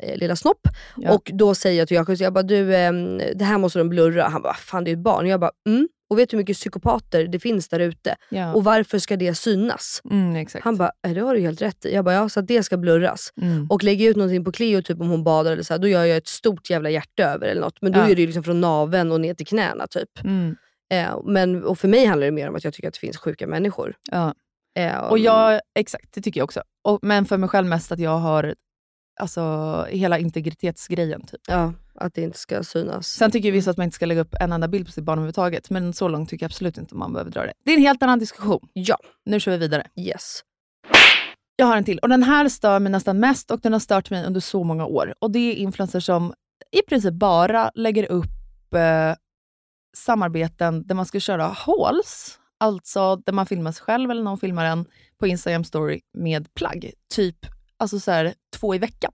eh, lilla snopp. Ja. Och då säger jag till Jakob, jag bara du eh, det här måste de blurra. Han bara, fan det är ett barn. Jag bara, mm. Och vet du hur mycket psykopater det finns där ute? Ja. Och varför ska det synas? Mm. Han bara, "Eh, det har du helt rätt i. Jag bara, ja så att det ska blurras. Mm. Och lägger jag ut någonting på Cleo, typ om hon badar eller så här, då gör jag ett stort jävla hjärta över eller något. Men då Ja. är det liksom från naveln och ner till knäna typ. Mm. Eh, men, och för mig handlar det mer om att jag tycker att det finns sjuka människor. Ja. Eh, Och jag, exakt, det tycker jag också. Och, men för mig själv mest att jag har alltså, hela integritetsgrejen. Typ. Ja, att det inte ska synas. Sen tycker vissa att man inte ska lägga upp en enda bild på sitt barn överhuvudtaget, men så långt tycker jag absolut inte man behöver dra det. Det är en helt annan diskussion. Ja. Nu kör vi vidare. Yes. Jag har en till och den här stör mig nästan mest och den har stört mig under så många år. Och Det är influencers som i princip bara lägger upp eh, samarbeten där man ska köra hauls, alltså där man filmar sig själv eller någon filmar en på Instagram story med plagg. Typ alltså så här, två i veckan.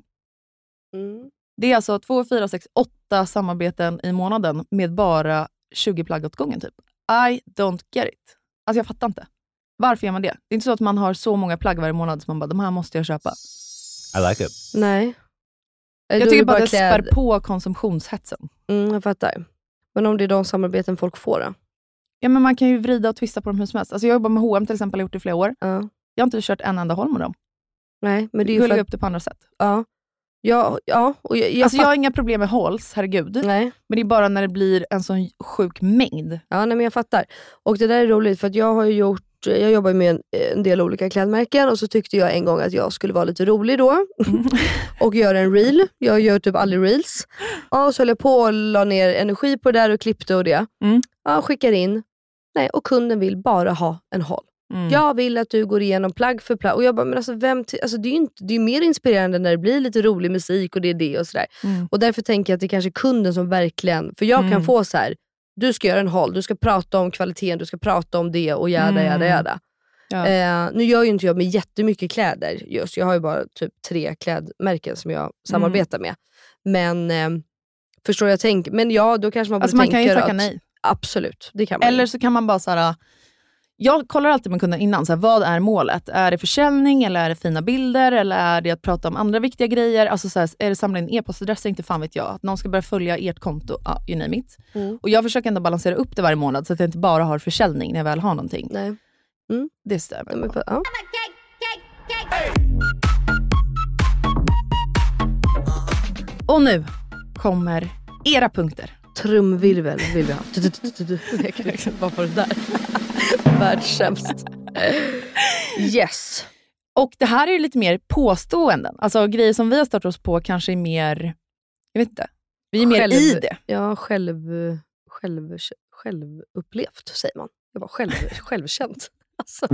Mm. Det är alltså två, fyra, sex, åtta samarbeten i månaden med bara 20 plagg åt gången. Typ. I don't get it. Alltså jag fattar inte. Varför gör man det? Det är inte så att man har så många plagg varje månad som man bara, de här måste jag köpa. I like it. Nej. Jag tycker bara att det kläd- spär på konsumtionshetsen. Mm, jag fattar. Men om det är de samarbeten folk får då? Ja, men man kan ju vrida och twista på dem hur som helst. Alltså jag jobbar med H&M till exempel, har gjort det i flera år. Ja. Jag har inte kört en enda håll med dem. Nej, men det är ju Jag för upp det på andra sätt. ja. Ja, ja, och jag, jag alltså, jag har inga problem med hauls, herregud. Nej. Men det är bara när det blir en sån sjuk mängd. Ja, nej, men jag fattar. Och det där är roligt för jag har gjort jag jobbar med en, en del olika klädmärken och så tyckte jag en gång att jag skulle vara lite rolig då och göra en reel. Jag gör typ aldrig reels. Ja, och så höll jag på och la ner energi på det där och klippte och det. Ja, skickar in. Nej, och kunden vill bara ha en haul. Mm. Jag vill att du går igenom plagg för plagg. Och jag bara, men alltså, vem alltså, det är ju inte, det är mer inspirerande när det blir lite rolig musik och det är det och sådär. Mm. Och därför tänker jag att det är kanske är kunden som verkligen, för jag kan Mm. få så här. du ska göra en haul, du ska prata om kvaliteten, du ska prata om det och jada Mm. jada jada. Ja. Eh, nu gör ju inte jag med jättemycket kläder just, jag har ju bara typ tre klädmärken som jag samarbetar med. Men eh, förstår jag tänk, men ja då kanske man borde Alltså man kan ju tacka nej. Absolut, det kan man Eller så kan man bara så här. Jag kollar alltid med kunden innan, så här, vad är målet? Är det försäljning eller är det fina bilder eller är det att prata om andra viktiga grejer? Alltså så här, är det samla in e-postadresser? Inte fan vet jag. Att någon ska börja följa ert konto, ja, you name it. Mm. Och jag försöker ändå balansera upp det varje månad så att jag inte bara har försäljning när jag väl har någonting. Nej. Det stämmer. Ja, för, ja. Och nu kommer era punkter. Trumvirvel vill vi ha. Vad var det där? Världssämst. Yes. Och det här är ju lite mer påståenden. Alltså grejer som vi har startat oss på kanske är mer, jag vet inte, vi är mer Själv- i det. Ja, själv, själv, självupplevt säger man. Jag var själv, självkänt. Alltså,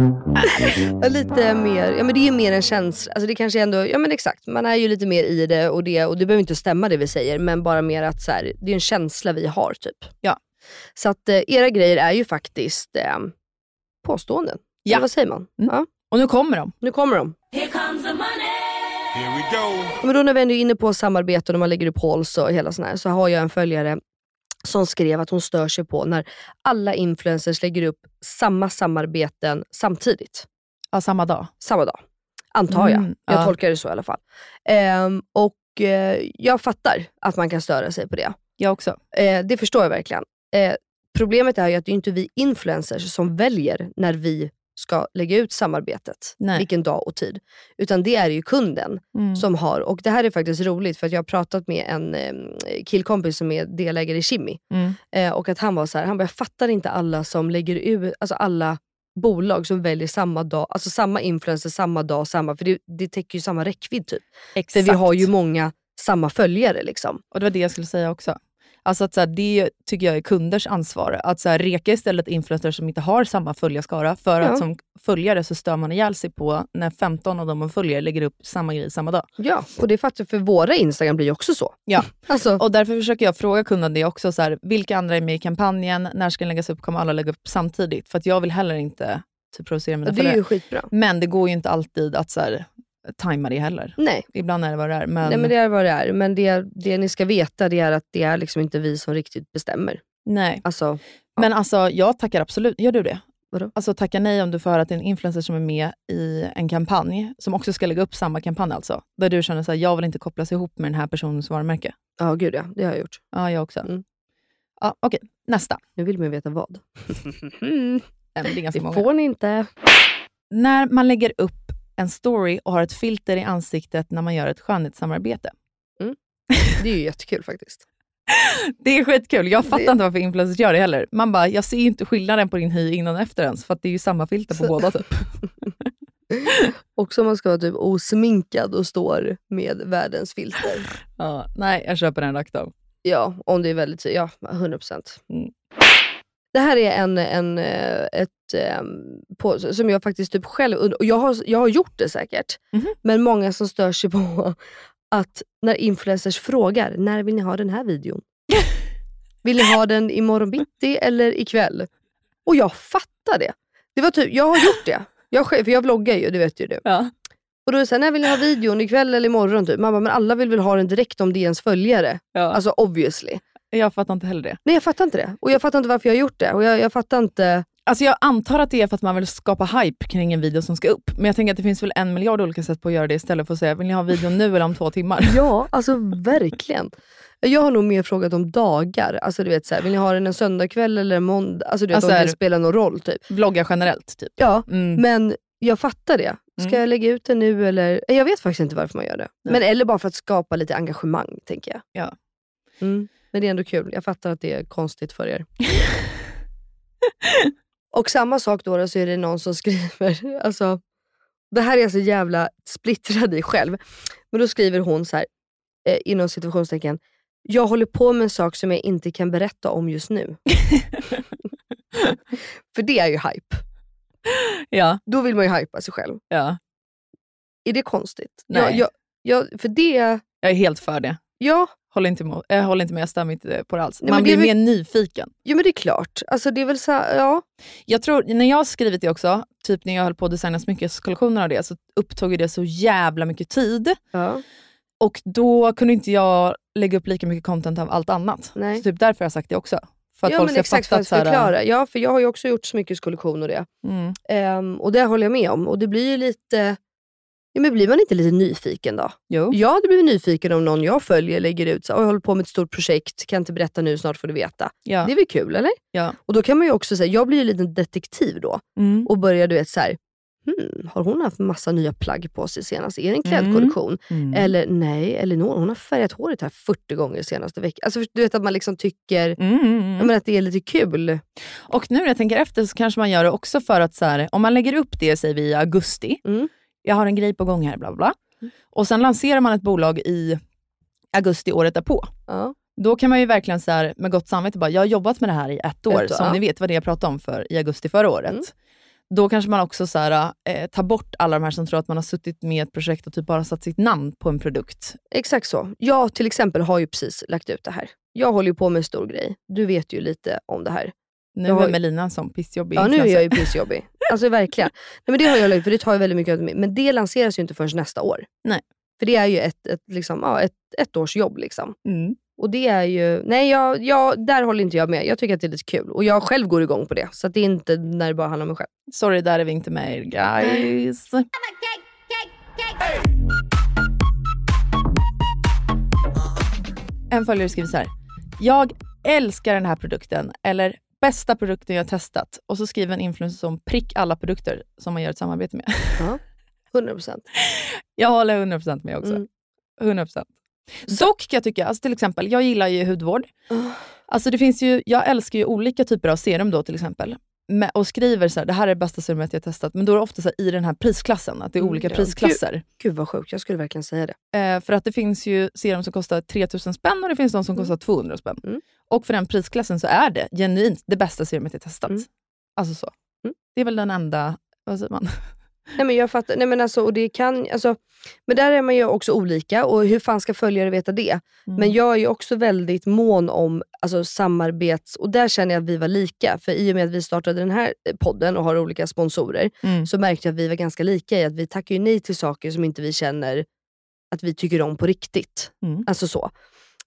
lite mer, ja men det är mer en känsla, alltså det kanske ändå, ja men exakt, man är ju lite mer i det och det, och det behöver inte stämma det vi säger, men bara mer att så här, det är en känsla vi har typ. Ja. Så att eh, era grejer är ju faktiskt eh, påståenden. Ja. Eller vad säger man? Ja. Och nu kommer de. Nu kommer de. Here we go. Men då när vi ändå är inne på samarbete och när man lägger upp hauls och hela sån här, så har jag en följare som skrev att hon stör sig på när alla influencers lägger upp samma samarbeten samtidigt. Ja, samma dag. Samma dag. Antar jag. Mm, jag ja. tolkar det så i alla fall. Ehm, och eh, jag fattar att man kan störa sig på det. Jag också. Eh, det förstår jag verkligen. Eh, problemet är ju att det är inte vi influencers som väljer när vi ska lägga ut samarbetet, Nej. vilken dag och tid. Utan det är ju kunden Mm. som har, och det här är faktiskt roligt för att jag har pratat med en killkompis som är delägare i Kimmy. Mm. Eh, och att han var så här, han bara, jag fattar inte alla som lägger ut, alltså alla bolag som väljer samma dag, alltså samma influencer samma dag, samma, för det, det täcker ju samma räckvidd typ. Exakt. För vi har ju många samma följare liksom. Och det var det jag skulle säga också. Alltså att så här, det tycker jag är kunders ansvar. Att så här, reka istället influencers som inte har samma följarskara. För Ja. att som följare så stör man ihjäl sig på när 15 av dem man följer lägger upp samma grej samma dag. Ja, och det fattar för våra Instagram blir ju också så. Ja. Alltså, Och därför försöker jag fråga kunden det också. Så här, vilka andra är med i kampanjen? När ska den läggas upp? Kommer alla lägga upp samtidigt? För att jag vill heller inte typ, provocera mina och det är följare. ju skitbra. Men det går ju inte alltid att så tajma det heller. Nej. Ibland är det vad det är. Men, Nej men det är vad det är. Men det, det ni ska veta det är att det är liksom inte vi som riktigt bestämmer. nej. Alltså, Men alltså, jag tackar absolut. Gör du det? Vadå? Alltså tacka nej om du får höra att det är en influencer som är med i en kampanj, som också ska lägga upp samma kampanj alltså. Där du känner att jag vill inte kopplas ihop med den här personens varumärke. ja gud ja, det har jag gjort. Ja, jag också. Mm. Ja, Okej, nästa. Nu vill man veta vad. Men det Det får ni inte. När man lägger upp en story och har ett filter i ansiktet när man gör ett skönhetssamarbete. Det är ju jättekul faktiskt. Det är skitkul. Jag fattar Det- inte varför influencers gör det heller. Man bara, jag ser ju inte skillnaden på din hy innan och efter ens, för att det är ju samma filter på Så- båda typ. Också om man ska vara typ osminkad och står med världens filter. Ja, nej, jag köper den rakt av. Ja, om det är väldigt, ja 100%. Mm. Det här är en, en, eh, ett, ehm, på, som jag faktiskt typ själv, och jag har, jag har gjort det säkert, Mhm. men många som stör sig på att när influencers frågar, när vill ni ha den här videon? Vill ni ha den imorgon bitti eller ikväll? Och jag fattar det. det var typ, jag har gjort det. Jag, för jag vloggar ju, det vet ju du. Ja. Och då är det såhär, när vill ni ha videon? Ikväll eller imorgon? Typ. Man bara, men alla vill väl ha den direkt om det är ens följare? Ja. Alltså obviously. Jag fattar inte heller det. Nej jag fattar inte det. Och jag fattar inte varför jag har gjort det. Och jag, jag fattar inte... Alltså jag antar att det är för att man vill skapa hype kring en video som ska upp. Men jag tänker att det finns väl en miljard olika sätt på att göra det istället för att säga, vill ni ha videon nu eller om två timmar? Ja, alltså verkligen. Jag har nog mer frågat om dagar. Alltså du vet så här, vill ni ha den en söndagkväll eller en måndag? Alltså du vet Alltså om det spelar någon roll typ. Vlogga generellt typ. Ja, Mm. men Jag fattar det. Ska Mm. jag lägga ut det nu eller? Jag vet faktiskt inte varför man gör det. Nej. Men Eller bara för att skapa lite engagemang, tänker jag. Ja. Mm. Men det är ändå kul. Jag fattar att det är konstigt för er. Och samma sak då, då så är det någon som skriver, alltså, det här är jag så jävla splittrad i själv. Men då skriver hon så här, eh, inom situationstecken, jag håller på med en sak som jag inte kan berätta om just nu. För det är ju hype. Ja. Då vill man ju hypa sig själv. Ja. Är det konstigt? Nej. Jag, jag, jag, för det, Jag är helt för det. ja, Håller inte med, jag håller inte med, jag stämmer inte på det alls. Nej, Man blir väl- mer nyfiken. ja men det är klart. Alltså det är väl så här, ja. Jag tror, när jag har skrivit det också, typ när jag höll på att designa smyckeskollektioner av det, så upptog det så jävla mycket tid. ja. Och då kunde inte jag lägga upp lika mycket content av allt annat. Nej. Så typ därför har jag sagt det också. För att ja folk men ska exakt för att förklara. Ja, för jag har ju också gjort smyckeskollektion och det. Mm. Ehm, och det håller jag med om. Och det blir ju lite... Ja, men blir man inte lite nyfiken då? Jo. Jag hade blivit nyfiken om någon jag följer lägger ut så här, "Oj, jag håller på med ett stort projekt, kan inte berätta nu, snart får du veta. Ja. Det är väl kul eller? Ja. Och då kan man ju också säga, jag blir ju en liten detektiv då Mm. och börjar du vet så här, hmm, har hon haft massa nya plagg på sig senast? Är det en klädkollektion? Mm. Eller nej, Elinor hon har färgat håret här 40 gånger senaste veckan. Alltså du vet att man liksom tycker Mm, mm, mm. att det är lite kul. Och nu när jag tänker efter så kanske man gör det också för att, så här, om man lägger upp det säger vi, i augusti, Mm. Jag har en grej på gång här, bla bla, bla. Och sen lanserar man ett bolag i augusti året därpå. Ja. Då kan man ju verkligen så här, med gott samvete bara, jag har jobbat med det här i ett år, Ett år, som ja. ni vet vad det jag pratade om för i augusti förra året. Mm. Då kanske man också så här, eh, tar bort alla de här som tror att man har suttit med ett projekt och typ bara satt sitt namn på en produkt. Exakt så. Jag till exempel har ju precis lagt ut det här. Jag håller ju på med en stor grej. Du vet ju lite om det här. Nu Jag har- är Melina en sån pissjobbig Ja, nu är jag ju pissjobbig. Alltså verkligen. Nej, men det har jag lagt för det tar ju väldigt mycket av mig. Men det lanseras ju inte förrän nästa år. Nej. För det är ju ett, ett, liksom, ja, ett, ett års jobb. Liksom. Mm. Och det är ju, nej jag, jag, där håller inte jag med. Jag tycker att det är lite kul. Och jag själv går igång på det. Så att det är inte när det bara handlar om mig själv. Sorry, där är vi inte med er guys. En följare skriver så här. Jag älskar den här produkten, eller bästa produkten jag har testat. Och så skriver en influencer som prick alla produkter som man gör ett samarbete med. Ja, 100%. Jag håller 100% med också. Mm. 100%. Dock kan jag tycka, alltså till exempel, jag gillar ju hudvård. Alltså det finns ju, jag älskar ju olika typer av serum då till exempel. Med, och skriver så här, det här är det bästa serumet jag testat. Men då är det ofta så här, i den här prisklassen, att det är Mm, olika ja. prisklasser. Gud, gud vad sjukt, jag skulle verkligen säga det. Eh, för att det finns ju serum som kostar 3000 spänn och det finns de som kostar 200 spänn. Mm. Och för den prisklassen så är det genuint det bästa serumet jag testat. Mm. Alltså så. Mm. Det är väl den enda, vad säger man? Nej men jag fattar, nej men alltså, och det kan, alltså, men där är man ju också olika och hur fan ska följare veta det? Mm. Men jag är ju också väldigt mån om alltså, samarbets, och där känner jag att vi var lika. För i och med att vi startade den här podden och har olika sponsorer, Mm. så märkte jag att vi var ganska lika i att vi tackar ju nej till saker som inte vi känner att vi tycker om på riktigt. Mm. Alltså så.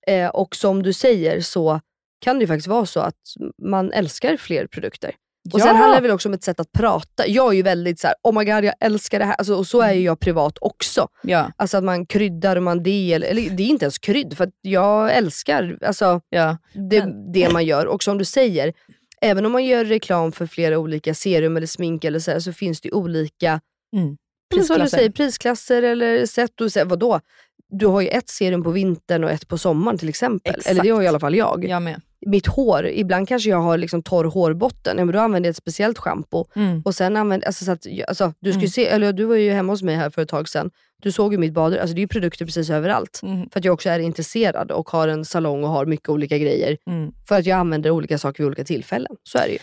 Eh, och som du säger så kan det ju faktiskt vara så att man älskar fler produkter. Och Ja! Sen handlar det väl också om ett sätt att prata. Jag är ju väldigt så här: oh my god jag älskar det här. Alltså, och så är ju jag privat också. Ja, Alltså att man kryddar och man det, eller, eller det är inte ens krydd, för att jag älskar alltså, ja. det, det man gör. Och som du säger, även om man gör reklam för flera olika serum eller smink eller så, här, så finns det olika Mm. Prisklasser. säger, prisklasser eller sätt att säga, vadå? Du har ju ett serum på vintern och ett på sommaren till exempel. Exakt. Eller det har i alla fall jag. Jag med. Mitt hår, ibland kanske jag har liksom torr hårbotten, ja, men då använder jag ett speciellt schampo. Mm. Och sen använder, alltså, så att, alltså, du, ska Mm. se, eller, du var ju hemma hos mig här för ett tag sedan. Du såg ju mitt badrum, alltså, det är ju produkter precis överallt. Mm. För att jag också är intresserad och har en salong och har mycket olika grejer. Mm. För att jag använder olika saker vid olika tillfällen. Så är det ju.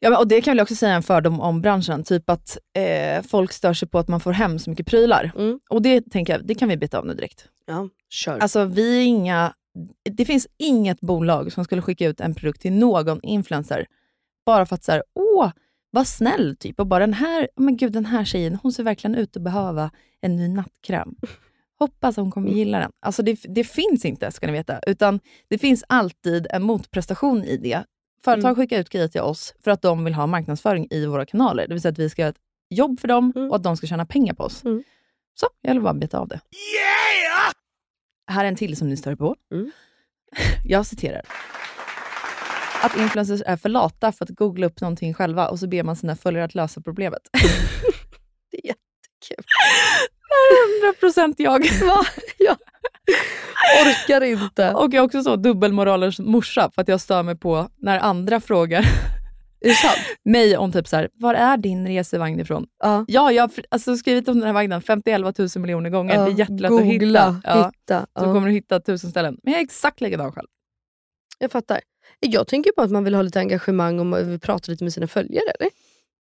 Ja, och det kan väl också säga en fördom om branschen. Typ att eh, folk stör sig på att man får hem så mycket prylar. Mm. Och det tänker jag, det kan vi beta av nu direkt. Ja, kör. Alltså vi är inga, det finns inget bolag som skulle skicka ut en produkt till någon influencer bara för att så här, åh, vad snäll typ. Och bara den här, men gud den här tjejen, hon ser verkligen ut att behöva en ny nattkräm. Hoppas hon kommer gilla den. Alltså det, det finns inte, ska ni veta. Utan det finns alltid en motprestation i det. Företag Mm. skickar ut grejer till oss för att de vill ha marknadsföring i våra kanaler. Det vill säga att vi ska göra ett jobb för dem Mm. och att de ska tjäna pengar på oss. Mm. Så, jag vill bara beta av det. Här är en till som ni stör på. Mm. Jag citerar. Att influencers är för lata för att googla upp någonting själva och så ber man sina följare att lösa problemet. Det är jättekul. 100% jag. Jag orkar inte. Och jag är också så dubbelmoralers morsa för att jag stör mig på när andra frågar Är det sant? mig om typ så här, var är din resevagn ifrån? Ja. Ja, jag har alltså, skrivit om den här vagnen 50 000 miljoner gånger. Ja, Det är jättelätt googla, att hitta. Ja. hitta. Så Ja. kommer du hitta tusen ställen. Men jag är exakt likadan själv. Jag fattar. Jag tänker bara att man vill ha lite engagemang och man vill prata lite med sina följare. Eller?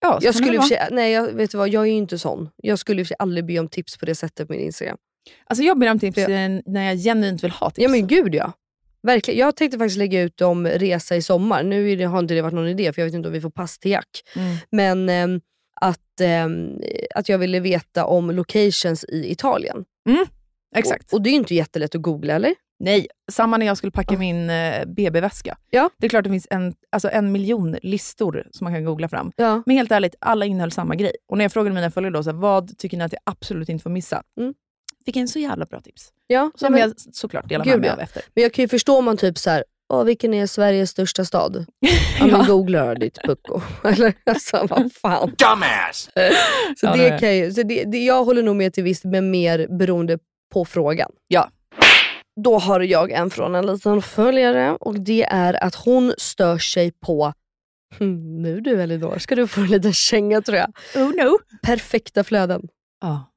Ja, så Jag skulle för sig, nej, jag, vet du vad, jag är ju inte sån. Jag skulle i och för sig aldrig be om tips på det sättet på min Instagram. Alltså jag ber om tips Ja. eh, när jag genuint vill ha tips. Ja men gud ja. Verkligen. Jag tänkte faktiskt lägga ut om resa i sommar. Nu det, har inte det varit någon idé för jag vet inte om vi får pass till Jack. Mm. Men ehm, att, ehm, att jag ville veta om locations i Italien. Exakt. Och, och det är ju inte jättelätt att googla eller? Nej, samma när jag skulle packa min eh, BB-väska. Ja. Det är klart det finns en, alltså en miljon listor som man kan googla fram. Ja. Men helt ärligt, alla innehöll samma grej. Och när jag frågade mina följare då, så här, vad tycker ni att jag absolut inte får missa? Mm. Fick en så jävla bra tips. Ja, Som nej, jag men, såklart delar Gud, med mig av efter. men jag kan ju förstå om man typ så här, Åh, vilken är Sveriges största stad? Ja, men googla då, ditt pucko. Eller alltså, vad fan. Dumbass! Så, Ja, det det- kan ju, så det, det, jag håller nog med till viss, men mer beroende på frågan. Ja. Då har jag en från en liten följare och det är att hon stör sig på Hmm, nu du Elinor ska du få en liten känga tror jag. Oh no. Perfekta flöden. Ja.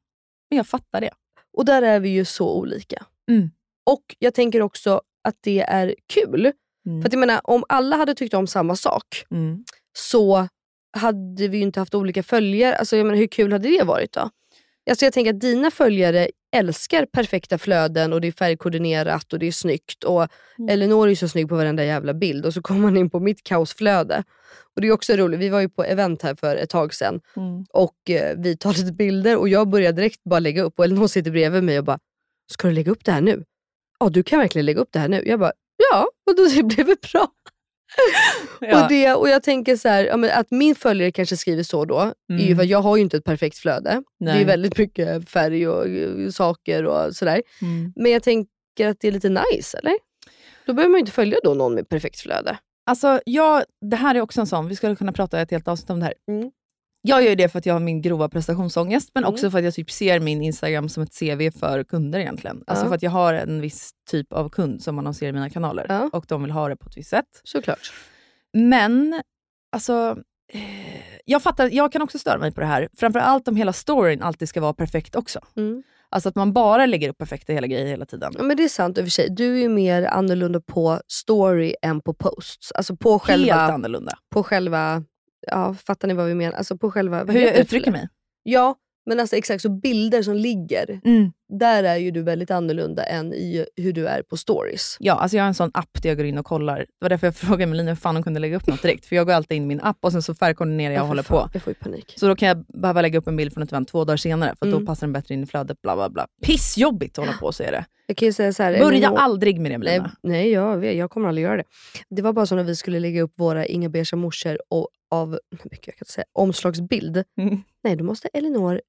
Men jag fattar det. Och där är vi ju så olika. Mm. Och jag tänker också att det är kul. Mm. För att jag menar, om alla hade tyckt om samma sak Mm. så hade vi ju inte haft olika följare. Alltså, jag menar, hur kul hade det varit då? Alltså, jag tänker att dina följare älskar perfekta flöden och det är färgkoordinerat och det är snyggt. Och Mm. Elinor är ju så snygg på varenda jävla bild och så kommer man in på mitt kaosflöde. Och Det är också roligt, vi var ju på event här för ett tag sedan Mm. och eh, vi tar lite bilder och jag börjar direkt bara lägga upp och Elinor sitter bredvid mig och bara, ska du lägga upp det här nu? Ja, du kan verkligen lägga upp det här nu. Jag bara, ja, och då det blev väl bra. Ja. Och, det, och jag tänker så här, att min följare kanske skriver så då, ju Mm. att jag har ju inte ett perfekt flöde. Det är Nej. väldigt mycket färg och eh, saker och sådär. Mm. Men jag tänker att det är lite nice, eller? Då behöver man ju inte följa då någon med perfekt flöde. Alltså, jag, det här är också en sån, vi skulle kunna prata ett helt avsnitt om det här. Mm. Jag gör det för att jag har min grova prestationsångest, men Mm. också för att jag typ ser min Instagram som ett CV för kunder egentligen. Alltså för att jag har en viss typ av kund som annonserar i mina kanaler och de vill ha det på ett visst sätt. Såklart. Men, alltså, eh, jag fattar, jag kan också störa mig på det här. Framförallt om hela storyn alltid ska vara perfekt också. Mm. Alltså att man bara lägger upp perfekta hela grejer hela tiden. Ja, men det är sant i och för sig. Du är ju mer annorlunda på story än på posts. Alltså på själva... Helt annorlunda. På själva ja, fattar ni vad vi menar? Alltså på själva... Hur jag uttrycker mig. Ja, men alltså exakt. Så bilder som ligger, Mm. där är ju du väldigt annorlunda än i hur du är på stories. Ja, alltså jag har en sån app där jag går in och kollar. Det var därför jag frågade Melina hur fan hon kunde lägga upp något direkt. För jag går alltid in i min app och sen så färgkoordinerar jag och håller fan, på. Jag får ju panik. Så då kan jag behöva lägga upp en bild från ett event två dagar senare, för Mm. då passar den bättre in i flödet. Bla, bla, bla. Pissjobbigt att hålla på så är det. Jag kan säga så här, Börja Elinor- aldrig med det Nej, Melina. nej jag, vet, jag kommer aldrig göra det. Det var bara så när vi skulle lägga upp våra Inga Beige morsor och av jag kan säga, omslagsbild. Mm. Nej, då måste Elinor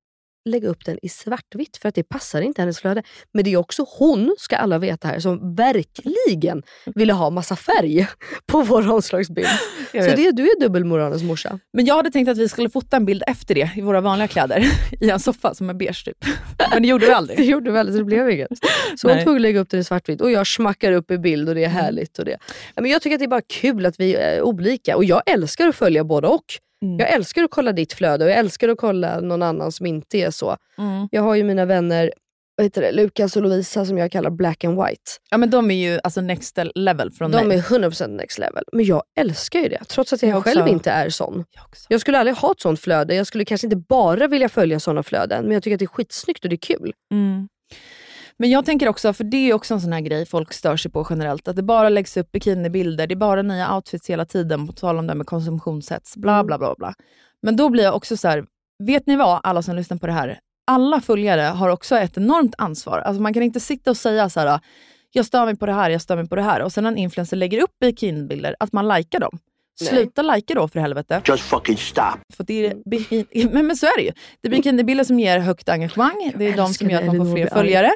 lägga upp den i svartvitt för att det passar inte hennes flöde. Men det är också hon, ska alla veta här, som verkligen ville ha massa färg på vår omslagsbild. Så det, du är dubbelmoralens morsa. Men jag hade tänkt att vi skulle fota en bild efter det i våra vanliga kläder. I en soffa som är beige typ. Men det gjorde vi Det aldrig. gjorde vi aldrig, så det blev inget. Så hon Nej. tog och lägga upp den i svartvitt och jag smackar upp i bild och det är härligt. Och det. Men jag tycker att det är bara kul att vi är olika och jag älskar att följa både och. Mm. Jag älskar att kolla ditt flöde och jag älskar att kolla någon annan som inte är så. Mm. Jag har ju mina vänner vad heter det, Lukas och Lovisa som jag kallar black and white. Ja men de är ju alltså next level från De mig. är 100% next level. Men jag älskar ju det, trots att jag, Jag själv inte är sån. Jag också. Jag skulle aldrig ha ett sånt flöde. Jag skulle kanske inte bara vilja följa såna flöden, men jag tycker att det är skitsnyggt och det är kul. Mm. Men jag tänker också, för det är också en sån här grej folk stör sig på generellt, att det bara läggs upp bikinibilder, det är bara nya outfits hela tiden, på tal om det här med konsumtionshets, bla Mm. bla bla. bla. Men då blir jag också så här, vet ni vad alla som lyssnar på det här, alla följare har också ett enormt ansvar. Alltså man kan inte sitta och säga så här, jag stör mig på det här, jag stör mig på det här, och sen när en influencer lägger upp bikinibilder, att man likar dem. Nej. Sluta lajka då för helvete. Just fucking stop. För det är bikini, men, men så är det ju. Det är bikinibilder som ger högt engagemang, det är de som gör att man får fler följare.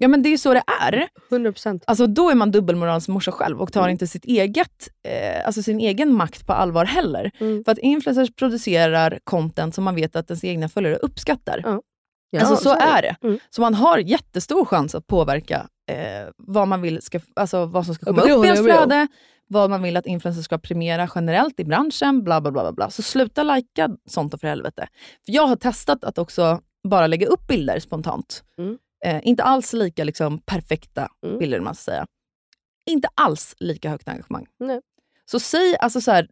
Ja men det är så det är. 100%. Alltså då är man dubbelmoralens morsa själv och tar Mm. inte sitt eget, eh, alltså sin egen makt på allvar heller. Mm. För att influencers producerar content som man vet att ens egna följare uppskattar. Ja. Ja, alltså så, så är det. det. Mm. Så man har jättestor chans att påverka eh, vad man vill ska, alltså vad som ska komma upp i ens flöde, vad man vill att influencers ska premiera generellt i branschen, bla bla bla. bla, bla. Så sluta lajka sånt för helvete. För jag har testat att också bara lägga upp bilder spontant. Mm. Eh, inte alls lika liksom, perfekta Mm. bilder, man ska säga. Inte alls lika högt engagemang. Nej. Så säg, alltså så här,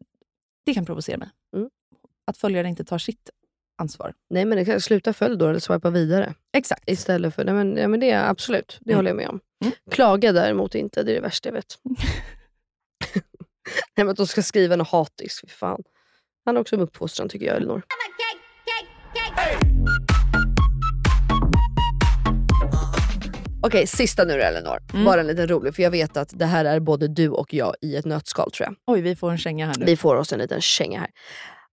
det kan provocera mig. Mm. Att följare inte tar sitt ansvar. Nej men det kan, sluta följ då eller swipa vidare. Exakt. Istället för, nej men, ja, men det är absolut, det Mm. håller jag med om. Mm. Klaga däremot inte, det är det värsta jag vet. nej men att de ska skriva något hatiskt, fy fan. Han har också en uppfostran tycker jag, Elinor. Okej, sista nu då Elinor. Mm. Bara en liten rolig, för jag vet att det här är både du och jag i ett nötskal tror jag. Oj, vi får en känga här nu. Vi får oss en liten känga här.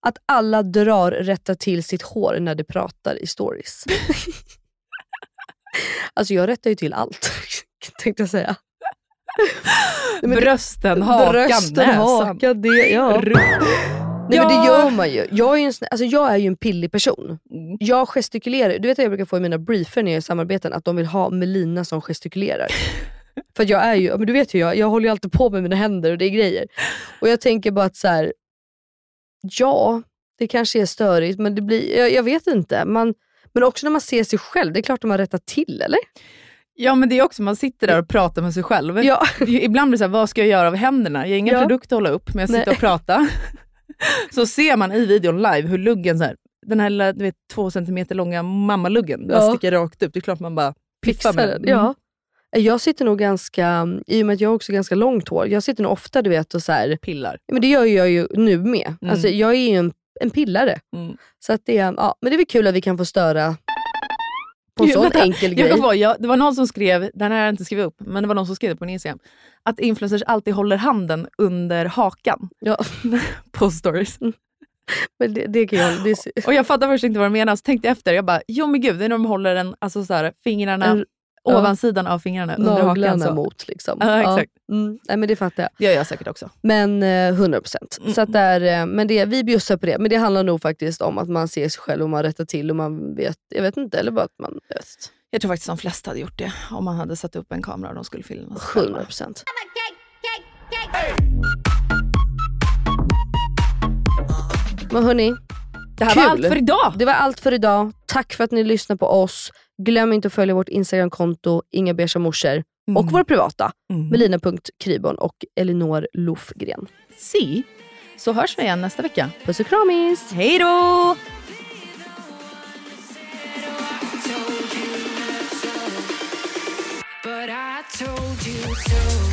Att alla drar rätta till sitt hår när de pratar i stories. alltså jag rättar ju till allt, tänkte jag säga. Nej, Brösten, hakan, Brösten, näsan. det, ja. Nej men det gör man ju. Jag är ju en, alltså, jag är ju en pillig person. Jag gestikulerar. Du vet att jag brukar få i mina briefer när jag är i samarbeten att de vill ha Melina som gestikulerar. För jag är ju, men du vet ju jag, jag håller ju alltid på med mina händer och det är grejer. Och jag tänker bara att så här, ja, det kanske är störigt men det blir, jag, jag vet inte. Man, men också när man ser sig själv, det är klart att man rättar till eller? Ja men det är också, man sitter där och pratar med sig själv. Ja. Ibland blir det så här, vad ska jag göra av händerna? Jag har inga Ja. produkter att hålla upp, men jag sitter Nej. och pratar. så ser man i videon live hur luggen, så här, den här lilla, du vet, två centimeter långa mammaluggen, bara Ja. sticker rakt upp. Det är klart man bara piffar med den. Ja. Jag sitter nog ganska, i och med att jag har också ganska långt hår, jag sitter nog ofta du vet och så här, Pillar. men det gör jag ju nu med. Mm. Alltså, jag är ju en, en pillare. Mm. Så att det, ja, men det är väl kul att vi kan få störa på en sån vänta. enkel grej. på, jag, det var någon som skrev, den här har jag inte skrivit upp, men det var någon som skrev det på Instagram, att influencers alltid håller handen under hakan Ja. på stories. Men det, det kan jag, det är, Och jag fattar först inte vad de menar, så tänkte jag efter, jag bara, jo men gud, det är när de håller den, alltså så här, fingrarna, En- ja. ovansidan av fingrarna under hakan. naglarna Så. mot liksom. Ja, exakt. Mm, nej, men det fattar jag. Det gör jag säkert också. Men eh, 100%. Så att där, eh, men det, vi bjussar på det. Men det handlar nog faktiskt om att man ser sig själv och man rättar till och man vet, jag vet inte, eller bara att man vet. Jag tror faktiskt de flesta hade gjort det om man hade satt upp en kamera och de skulle filma sig själva. 100%. Men hörni, Det här kul. var allt för idag. Det var allt för idag. Tack för att ni lyssnar på oss. Glöm inte att följa vårt Instagramkonto, Inga Beige morsor. Mm. Och vår privata, Mm. melina.kribon och Elinor Lofgren. Si, så hörs vi igen nästa vecka. Puss och kramis! Hej då! But I told you so.